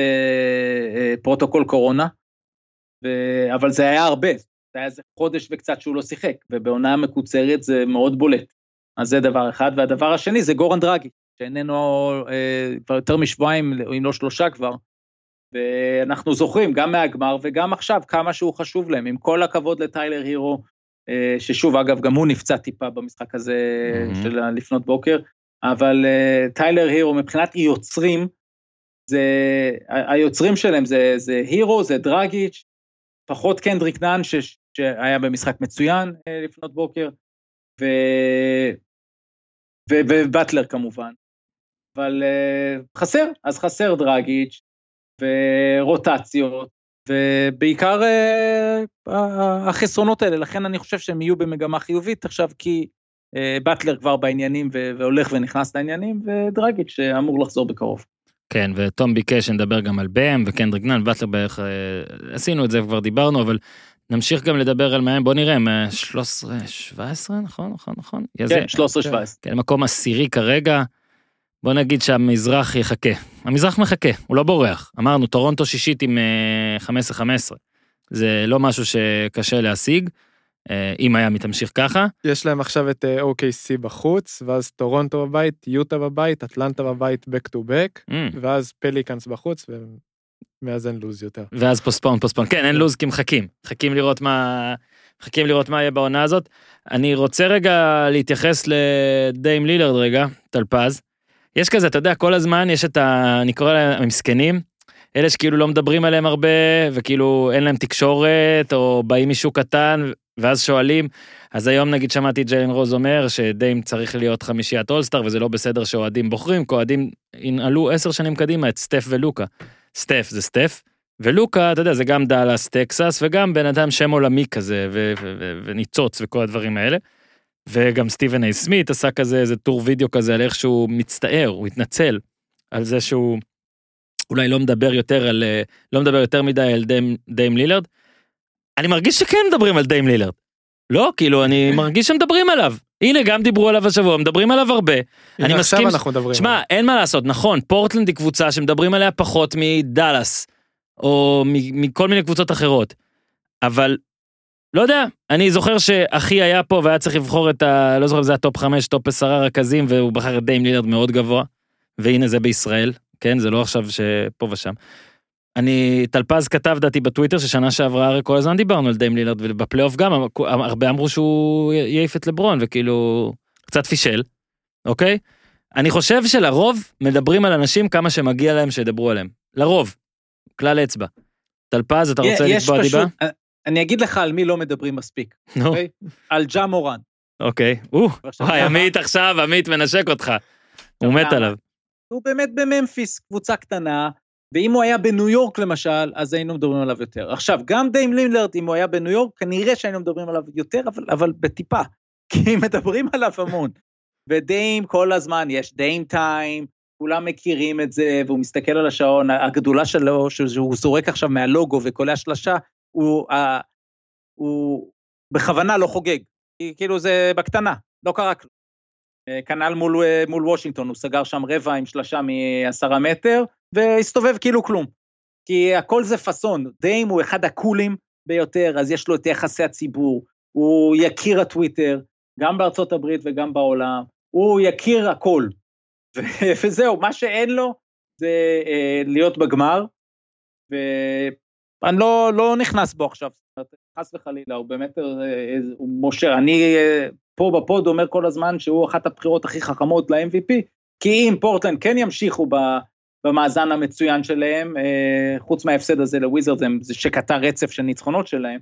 אה, פרוטוקול קורונה, ו... אבל זה היה הרבה, זה היה איזה חודש וקצת שהוא לא שיחק, ובעונה מקוצרת זה מאוד בולט. אז זה דבר אחד, והדבר השני זה גוראן דרגיץ', שאיננו אה, כבר יותר משבועיים, אם לא שלושה כבר, ואנחנו זוכרים גם מהגמר וגם עכשיו כמה שהוא חשוב להם, עם כל הכבוד לטיילר הירו, אה, ששוב, אגב, גם הוא נפצע טיפה במשחק הזה מהמם. של לפנות בוקר, אבל אה, טיילר הירו מבחינת יוצרים, זה, היוצרים שלהם זה, זה הירו, זה דרגיץ', פחות קנדריק נאן ש, שהיה במשחק מצוין אה, לפנות בוקר, ו, ו, ובטלר כמובן. אבל אה, חסר, אז חסר דרגיץ' ורוטציות, ובעיקר אה, החסרונות האלה, לכן אני חושב שהם יהיו במגמה חיובית עכשיו, כי באטלר כבר בעניינים והולך ונכנס לעניינים, ודרגיץ' שאמור לחזור בקרוב. כן, ותום ביקש שנדבר גם על באם וקנדריק נאן, באטלר בערך, אה, עשינו את זה וכבר דיברנו, אבל נמשיך גם לדבר על מהם, בוא נראה, מה- 13, 17, נכון, נכון, נכון? יהיה זה- כן, 13-17. כן, מקום עשירי כרגע. בוא נגיד שהמזרח יחכה. המזרח מחכה, הוא לא בורח. אמרנו, טורונטו שישית עם אה, 15-15. זה לא משהו שקשה להשיג, אה, אם היה מתמשיך ככה. יש להם עכשיו את אה, OKC בחוץ, ואז טורונטו בבית, יוטה בבית, אטלנטה בבית, back to back, Mm. ואז פליקאנס בחוץ, ומאז אין לוז יותר. ואז פוספון, פוספון. כן, אין לו"ז כי מחכים. מחכים לראות מה... מחכים לראות מה יהיה בעונה הזאת. אני רוצה רגע להתייחס לדיים לילרד רגע, טלפז. יש כזה, אתה יודע, כל הזמן יש את ה... אני קורא להם המסכנים. אלה שכאילו לא מדברים עליהם הרבה, וכאילו אין להם תקשורת, או באים משוק קטן, ואז שואלים. אז היום נגיד שמעתי את ג'יילן רוז אומר שדיים צריך להיות חמישיית אולסטאר, וזה לא בסדר שאוהדים בוחרים, כי אוהדים ינעלו עשר שנים קדימה את סטף ולוקה. סטף זה סטף, ולוקה, אתה יודע, זה גם דאלאס, טקסס, וגם בן אדם שם עולמי כזה, ו- ו- ו- וניצוץ וכל הדברים האלה. וגם סטיבן איי סמית עשה כזה איזה טור וידאו כזה על איך שהוא מצטער, הוא התנצל על זה שהוא אולי לא מדבר יותר על, אה, לא מדבר יותר מדי על דיים, דיים לילארד. אני מרגיש שכן מדברים על דיים לילארד. לא, כאילו, אני מרגיש שמדברים עליו. הנה, גם דיברו עליו השבוע, מדברים עליו הרבה. אני מסכים עכשיו אנחנו מדברים. שמע, אין מה לעשות, נכון, פורטלנד היא קבוצה שמדברים עליה פחות מדאלאס, או מכל מיני קבוצות אחרות, אבל לא יודע, אני זוכר שאחי היה פה והיה צריך לבחור את ה... לא זוכר אם זה הטופ 5, טופ 10 רכזים, והוא בחר את דיים לילארד מאוד גבוה, והנה זה בישראל, כן? זה לא עכשיו שפה ושם. אני, טלפז כתב דעתי בטוויטר ששנה שעברה הרי כל הזמן דיברנו על דיים לילארד, ובפלייאוף גם, הרבה אמרו שהוא יעיף את לברון, וכאילו, קצת פישל, אוקיי? אני חושב שלרוב מדברים על אנשים כמה שמגיע להם שידברו עליהם. לרוב. כלל אצבע. טלפז, אתה רוצה לקבוע דיבה? פשוט- אני אגיד לך על מי לא מדברים מספיק, נו, אוקיי? על ג'ה מורן. אוקיי. וואי? עמית עכשיו, עמית מנשק אותך. הוא מת? עליו. הוא באמת בממפיס, קבוצה קטנה, ואם הוא היה בניו יורק למשל, אז היינו מדברים עליו יותר. עכשיו, גם דיים לינלרד, אם הוא היה בניו יורק, כנראה שהיינו מדברים עליו יותר, אבל, אבל בטיפה, [LAUGHS] כי מדברים עליו המון. ודיים כל הזמן, יש דיים טיים, כולם מכירים את זה, והוא מסתכל על השעון, הגדולה שלו, שהוא זורק עכשיו מהלוגו וקולע שלשה, הוא, uh, הוא בכוונה לא חוגג, כי כאילו זה בקטנה, לא קרה כלום. אה, כנ"ל מול, אה, מול וושינגטון, הוא סגר שם רבע עם שלשה מעשרה מטר, והסתובב כאילו כלום. כי הכל זה פאסון, דיים הוא אחד הקולים ביותר, אז יש לו את יחסי הציבור, הוא יכיר הטוויטר, גם בארצות הברית וגם בעולם, הוא יכיר הכל. [LAUGHS] וזהו, מה שאין לו זה אה, להיות בגמר, ואני לא, לא נכנס בו עכשיו, חס וחלילה, הוא באמת, אה, הוא משה, אני אה, פה בפוד אומר כל הזמן שהוא אחת הבחירות הכי חכמות ל-MVP, כי אם פורטלנד כן ימשיכו ב, במאזן המצוין שלהם, אה, חוץ מההפסד הזה לוויזרדס, זה שקטע רצף של ניצחונות שלהם,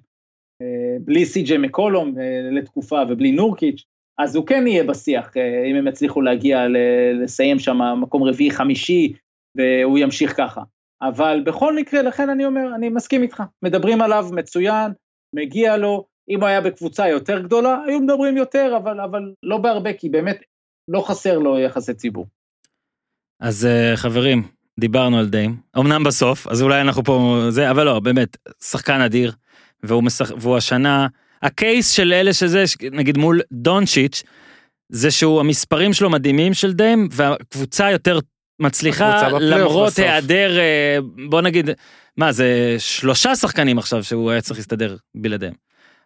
אה, בלי סי.ג'יי מקולום אה, לתקופה ובלי נורקיץ', אז הוא כן יהיה בשיח, אם הם יצליחו להגיע, לסיים שם מקום רביעי חמישי, והוא ימשיך ככה. אבל בכל מקרה, לכן אני אומר, אני מסכים איתך, מדברים עליו מצוין, מגיע לו, אם הוא היה בקבוצה יותר גדולה, היו מדברים יותר, אבל, אבל לא בהרבה, כי באמת לא חסר לו יחסי ציבור. אז אה, חברים, דיברנו על דיים, אמנם בסוף, אז אולי אנחנו פה זה, אבל לא, באמת, שחקן אדיר, והוא, משח... והוא השנה, הקייס של אלה שזה, נגיד מול דונצ'יץ', זה שהוא, המספרים שלו מדהימים של דיים, והקבוצה יותר מצליחה, למרות. היעדר, אה, בוא נגיד, מה זה, שלושה שחקנים עכשיו שהוא היה צריך להסתדר בלעדיהם.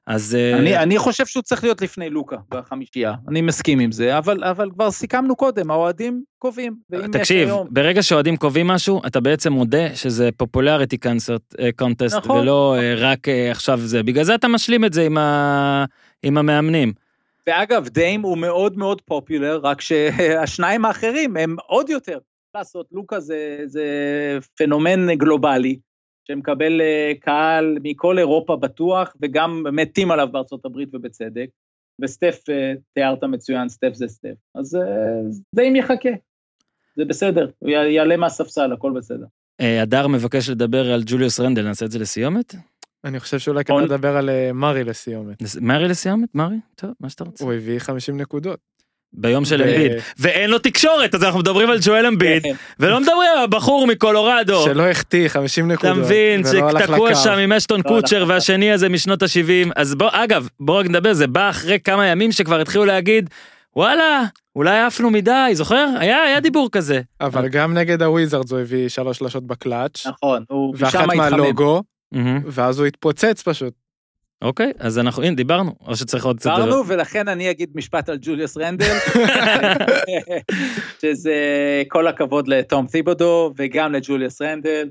אז... אה, אני, אני חושב שהוא צריך להיות לפני לוקה בחמישייה, אני מסכים עם זה, אבל, אבל כבר סיכמנו קודם, האוהדים קובעים. תקשיב, היום- ברגע שאוהדים קובעים משהו, אתה בעצם מודה שזה פופולריטי קונטסט, נכון. ולא אה, רק אה, עכשיו זה. בגלל זה אתה משלים את זה עם, ה... עם המאמנים. ואגב, דיים הוא מאוד מאוד פופולר, רק שהשניים האחרים הם עוד יותר. לעשות, לוקה זה, זה פנומן גלובלי, שמקבל אה, קהל מכל אירופה בטוח, וגם מתים עליו בארצות הברית ובצדק. וסטף, אה, תיארת מצוין, סטף זה סטף. אז אה, דיים יחכה. זה בסדר, הוא יעלה מהספסל, הכל בסדר. הדר מבקש לדבר על ג'וליוס רנדל, נעשה את זה לסיומת? אני חושב שאולי כדאי לדבר על מארי לסיומת. מארי לסיומת? מארי? טוב, מה שאתה רוצה. הוא הביא 50 נקודות. ביום של אמביד. ואין לו תקשורת, אז אנחנו מדברים על ג'ואל אמביד, כן. ולא מדברים על הבחור מקולורדו. שלא החטיא 50 נקודות. אתה מבין, שתקוע. שם עם אשטון לא קוצ'ר. והשני הזה משנות ה-70. אז בוא, אגב, בוא רק נדבר, זה בא אחרי כמה ימים שכבר התחילו להגיד, וואלה, אולי עפנו מדי, זוכר? היה, היה דיבור כזה. אבל גם נגד הוויזארדס הוא הביא שלוש שלשות בקלאץ', נכון, הוא ואחת. מהלוגו. ואז הוא התפוצץ פשוט. אוקיי, אז אנחנו, הנה, דיברנו, או שצריך עוד קצת... דיברנו, ולכן אני אגיד משפט על ג'וליוס רנדל, [LAUGHS] שזה כל הכבוד לתום תיבודו וגם לג'וליוס רנדל.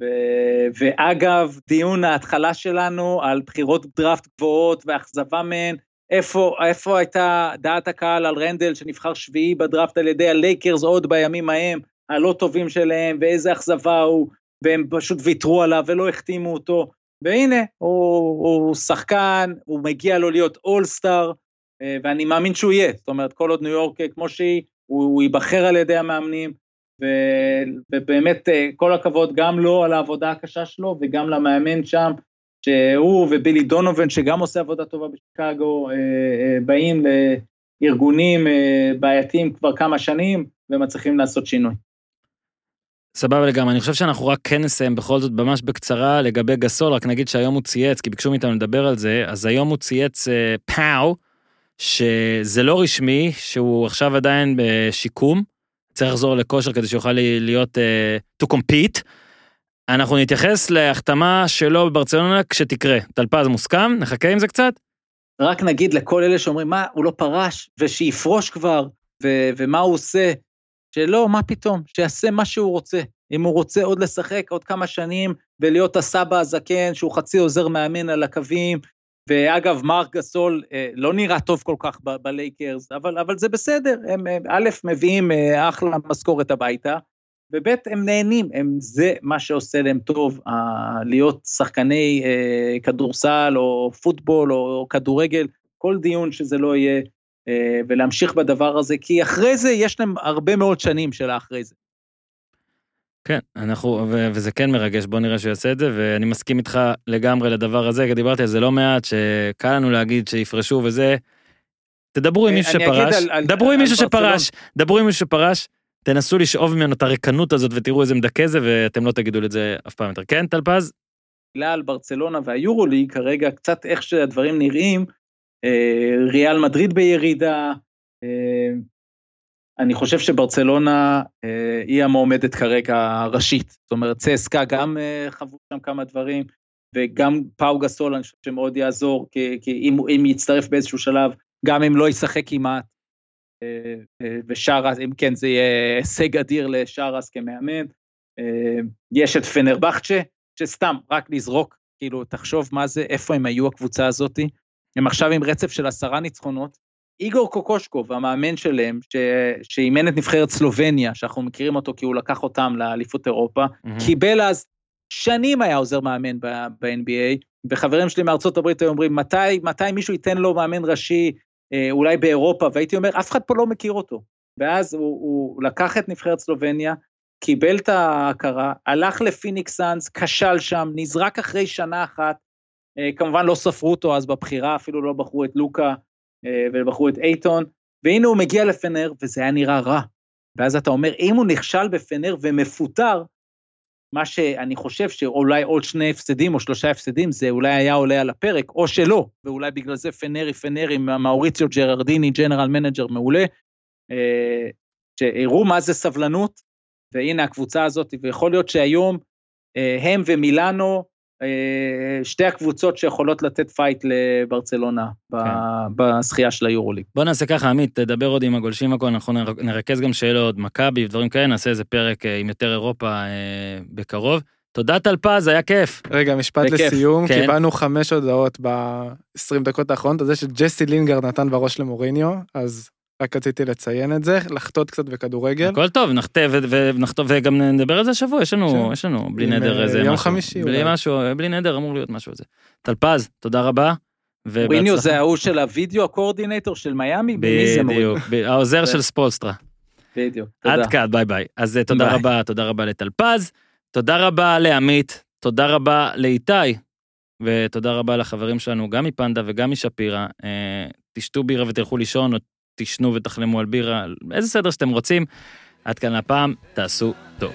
ו- ואגב, דיון ההתחלה שלנו על בחירות דראפט גבוהות ואכזבה מהן, איפה, איפה הייתה דעת הקהל על רנדל שנבחר שביעי בדראפט על ידי הלייקרס עוד בימים ההם, הלא טובים שלהם, ואיזה אכזבה הוא, והם פשוט ויתרו עליו ולא החתימו אותו. והנה, הוא, הוא שחקן, הוא מגיע לו להיות אולסטאר, אה, ואני מאמין שהוא יהיה. זאת אומרת, כל עוד ניו יורק אה, כמו שהיא, הוא, הוא ייבחר על ידי המאמנים, ו, ובאמת אה, כל הכבוד גם לו על העבודה הקשה שלו, וגם למאמן שם, שהוא ובילי דונובן, שגם עושה עבודה טובה בשיקגו, באים לארגונים בעייתיים כבר כמה שנים, ומצליחים לעשות שינוי. סבבה לגמרי, אני חושב שאנחנו רק כן נסיים בכל זאת ממש בקצרה לגבי גסול, רק נגיד שהיום הוא צייץ, כי ביקשו מאיתנו לדבר על זה, אז היום הוא צייץ אה, פאו, שזה לא רשמי, שהוא עכשיו עדיין בשיקום, צריך לחזור לכושר כדי שיוכל להיות, אה, to compete. אנחנו נתייחס להחתמה שלו בברצלונה כשתקרה. טלפז מוסכם? נחכה עם זה קצת? רק נגיד לכל אלה שאומרים, מה, הוא לא פרש, ושיפרוש כבר, ו- ומה הוא עושה, שלא, מה פתאום, שיעשה מה שהוא רוצה. אם הוא רוצה עוד לשחק עוד כמה שנים ולהיות הסבא הזקן, שהוא חצי עוזר מאמן על הקווים, ואגב, מרק גסול אה, לא נראה טוב כל כך ב- בלייקרס, אבל, אבל זה בסדר, הם, א', מביאים אה, אחלה משכורת הביתה, וב', הם נהנים, הם, זה מה שעושה להם טוב, להיות שחקני אה, כדורסל או פוטבול או כדורגל, כל דיון שזה לא יהיה, ולהמשיך בדבר הזה, כי אחרי זה יש להם הרבה מאוד שנים של האחרי זה. כן, אנחנו, ו- וזה כן מרגש, בוא נראה שהוא יעשה את זה, ואני מסכים איתך לגמרי לדבר הזה, כי דיברתי על זה לא מעט, שקל לנו להגיד שיפרשו וזה. תדברו עם אה, מישהו שפרש, על- על- דברו עם על מישהו ברצלונה. שפרש, דברו עם מישהו שפרש, תנסו לשאוב ממנו את הריקנות הזאת ותראו איזה מדכא זה, ואתם לא תגידו את זה אף פעם יותר. כן, טלפז? על ברצלונה והיורוליג, כרגע קצת איך שהדברים נראים, אה, ריאל מדריד בירידה, אה, אני חושב שברצלונה אה, היא המועמדת כרגע הראשית. זאת אומרת, צסקה גם אה, חוו שם כמה דברים, וגם פאו גסול, אני חושב שמאוד יעזור, כי, כי אם, אם יצטרף באיזשהו שלב, גם אם לא ישחק כמעט, אה, אה, ושרס, אם כן, זה יהיה הישג אדיר לשרס כמאמן. אה, יש את פנרבחצ'ה, שסתם, רק לזרוק, כאילו, תחשוב מה זה, איפה הם היו הקבוצה הזאתי. הם עכשיו עם רצף של עשרה ניצחונות. איגור קוקושקוב, המאמן שלהם, ש... שאימן את נבחרת סלובניה, שאנחנו מכירים אותו כי הוא לקח אותם לאליפות אירופה, קיבל אז, שנים היה עוזר מאמן ב- ב-NBA, וחברים שלי מארצות הברית היו אומרים, מתי, מתי מישהו ייתן לו מאמן ראשי, אה, אולי באירופה, והייתי אומר, אף אחד פה לא מכיר אותו. ואז הוא, הוא לקח את נבחרת סלובניה, קיבל את ההכרה, הלך לפיניקס סאנס, כשל שם, נזרק אחרי שנה אחת, כמובן לא ספרו אותו אז בבחירה, אפילו לא בחרו את לוקה אה, ובחרו את אייטון, והנה הוא מגיע לפנר, וזה היה נראה רע. ואז אתה אומר, אם הוא נכשל בפנר ומפוטר, מה שאני חושב שאולי עוד שני הפסדים או שלושה הפסדים, זה אולי היה עולה על הפרק, או שלא, ואולי בגלל זה פנרי פנרי, מאוריציו ג'ררדיני, general manager מעולה, אה, שהראו מה זה סבלנות, והנה הקבוצה הזאת, ויכול להיות שהיום אה, הם ומילאנו, אה, שתי הקבוצות שיכולות לתת fight לברצלונה ב- כן. בזכייה של היורוליג. בוא נעשה ככה, עמית, תדבר עוד עם הגולשים הכל, אנחנו נר- נרכז גם שאלות, מכבי ודברים כאלה, נעשה איזה פרק אה, עם יותר אירופה אה, בקרוב. תודה טלפז, היה כיף. רגע, משפט בכיף. לסיום, כן. קיבלנו חמש הודעות ב-20 דקות האחרונות, על זה שג'סי לינגרד נתן בראש למוריניו, אז רק רציתי לציין את זה, לחטות קצת בכדורגל. הכל טוב, נחטא ונחטוא, וגם נדבר על זה השבוע, יש לנו, כן. יש לנו, בלי נדר אה, איזה יום משהו. חמישי בלי אולי. משהו, בלי נדר אמור להיות משהו זה. טלפז, תודה רבה. ובהצלחה. זה ההוא של הוידאו הקורדינטור של מיאמי? בדיוק, העוזר של ספולסטרה. בדיוק, תודה. עד כאן, ביי ביי. אז אה, תודה ביי. רבה, תודה רבה לטלפז, תודה רבה לעמית, תודה רבה לאיתי, ותודה רבה לחברים שלנו, גם מפנדה וגם משפירא. אה, תשתו בירה ותלכו לישון, או תשנו ותחלמו על בירה, איזה סדר שאתם רוצים. עד כאן הפעם, תעשו טוב.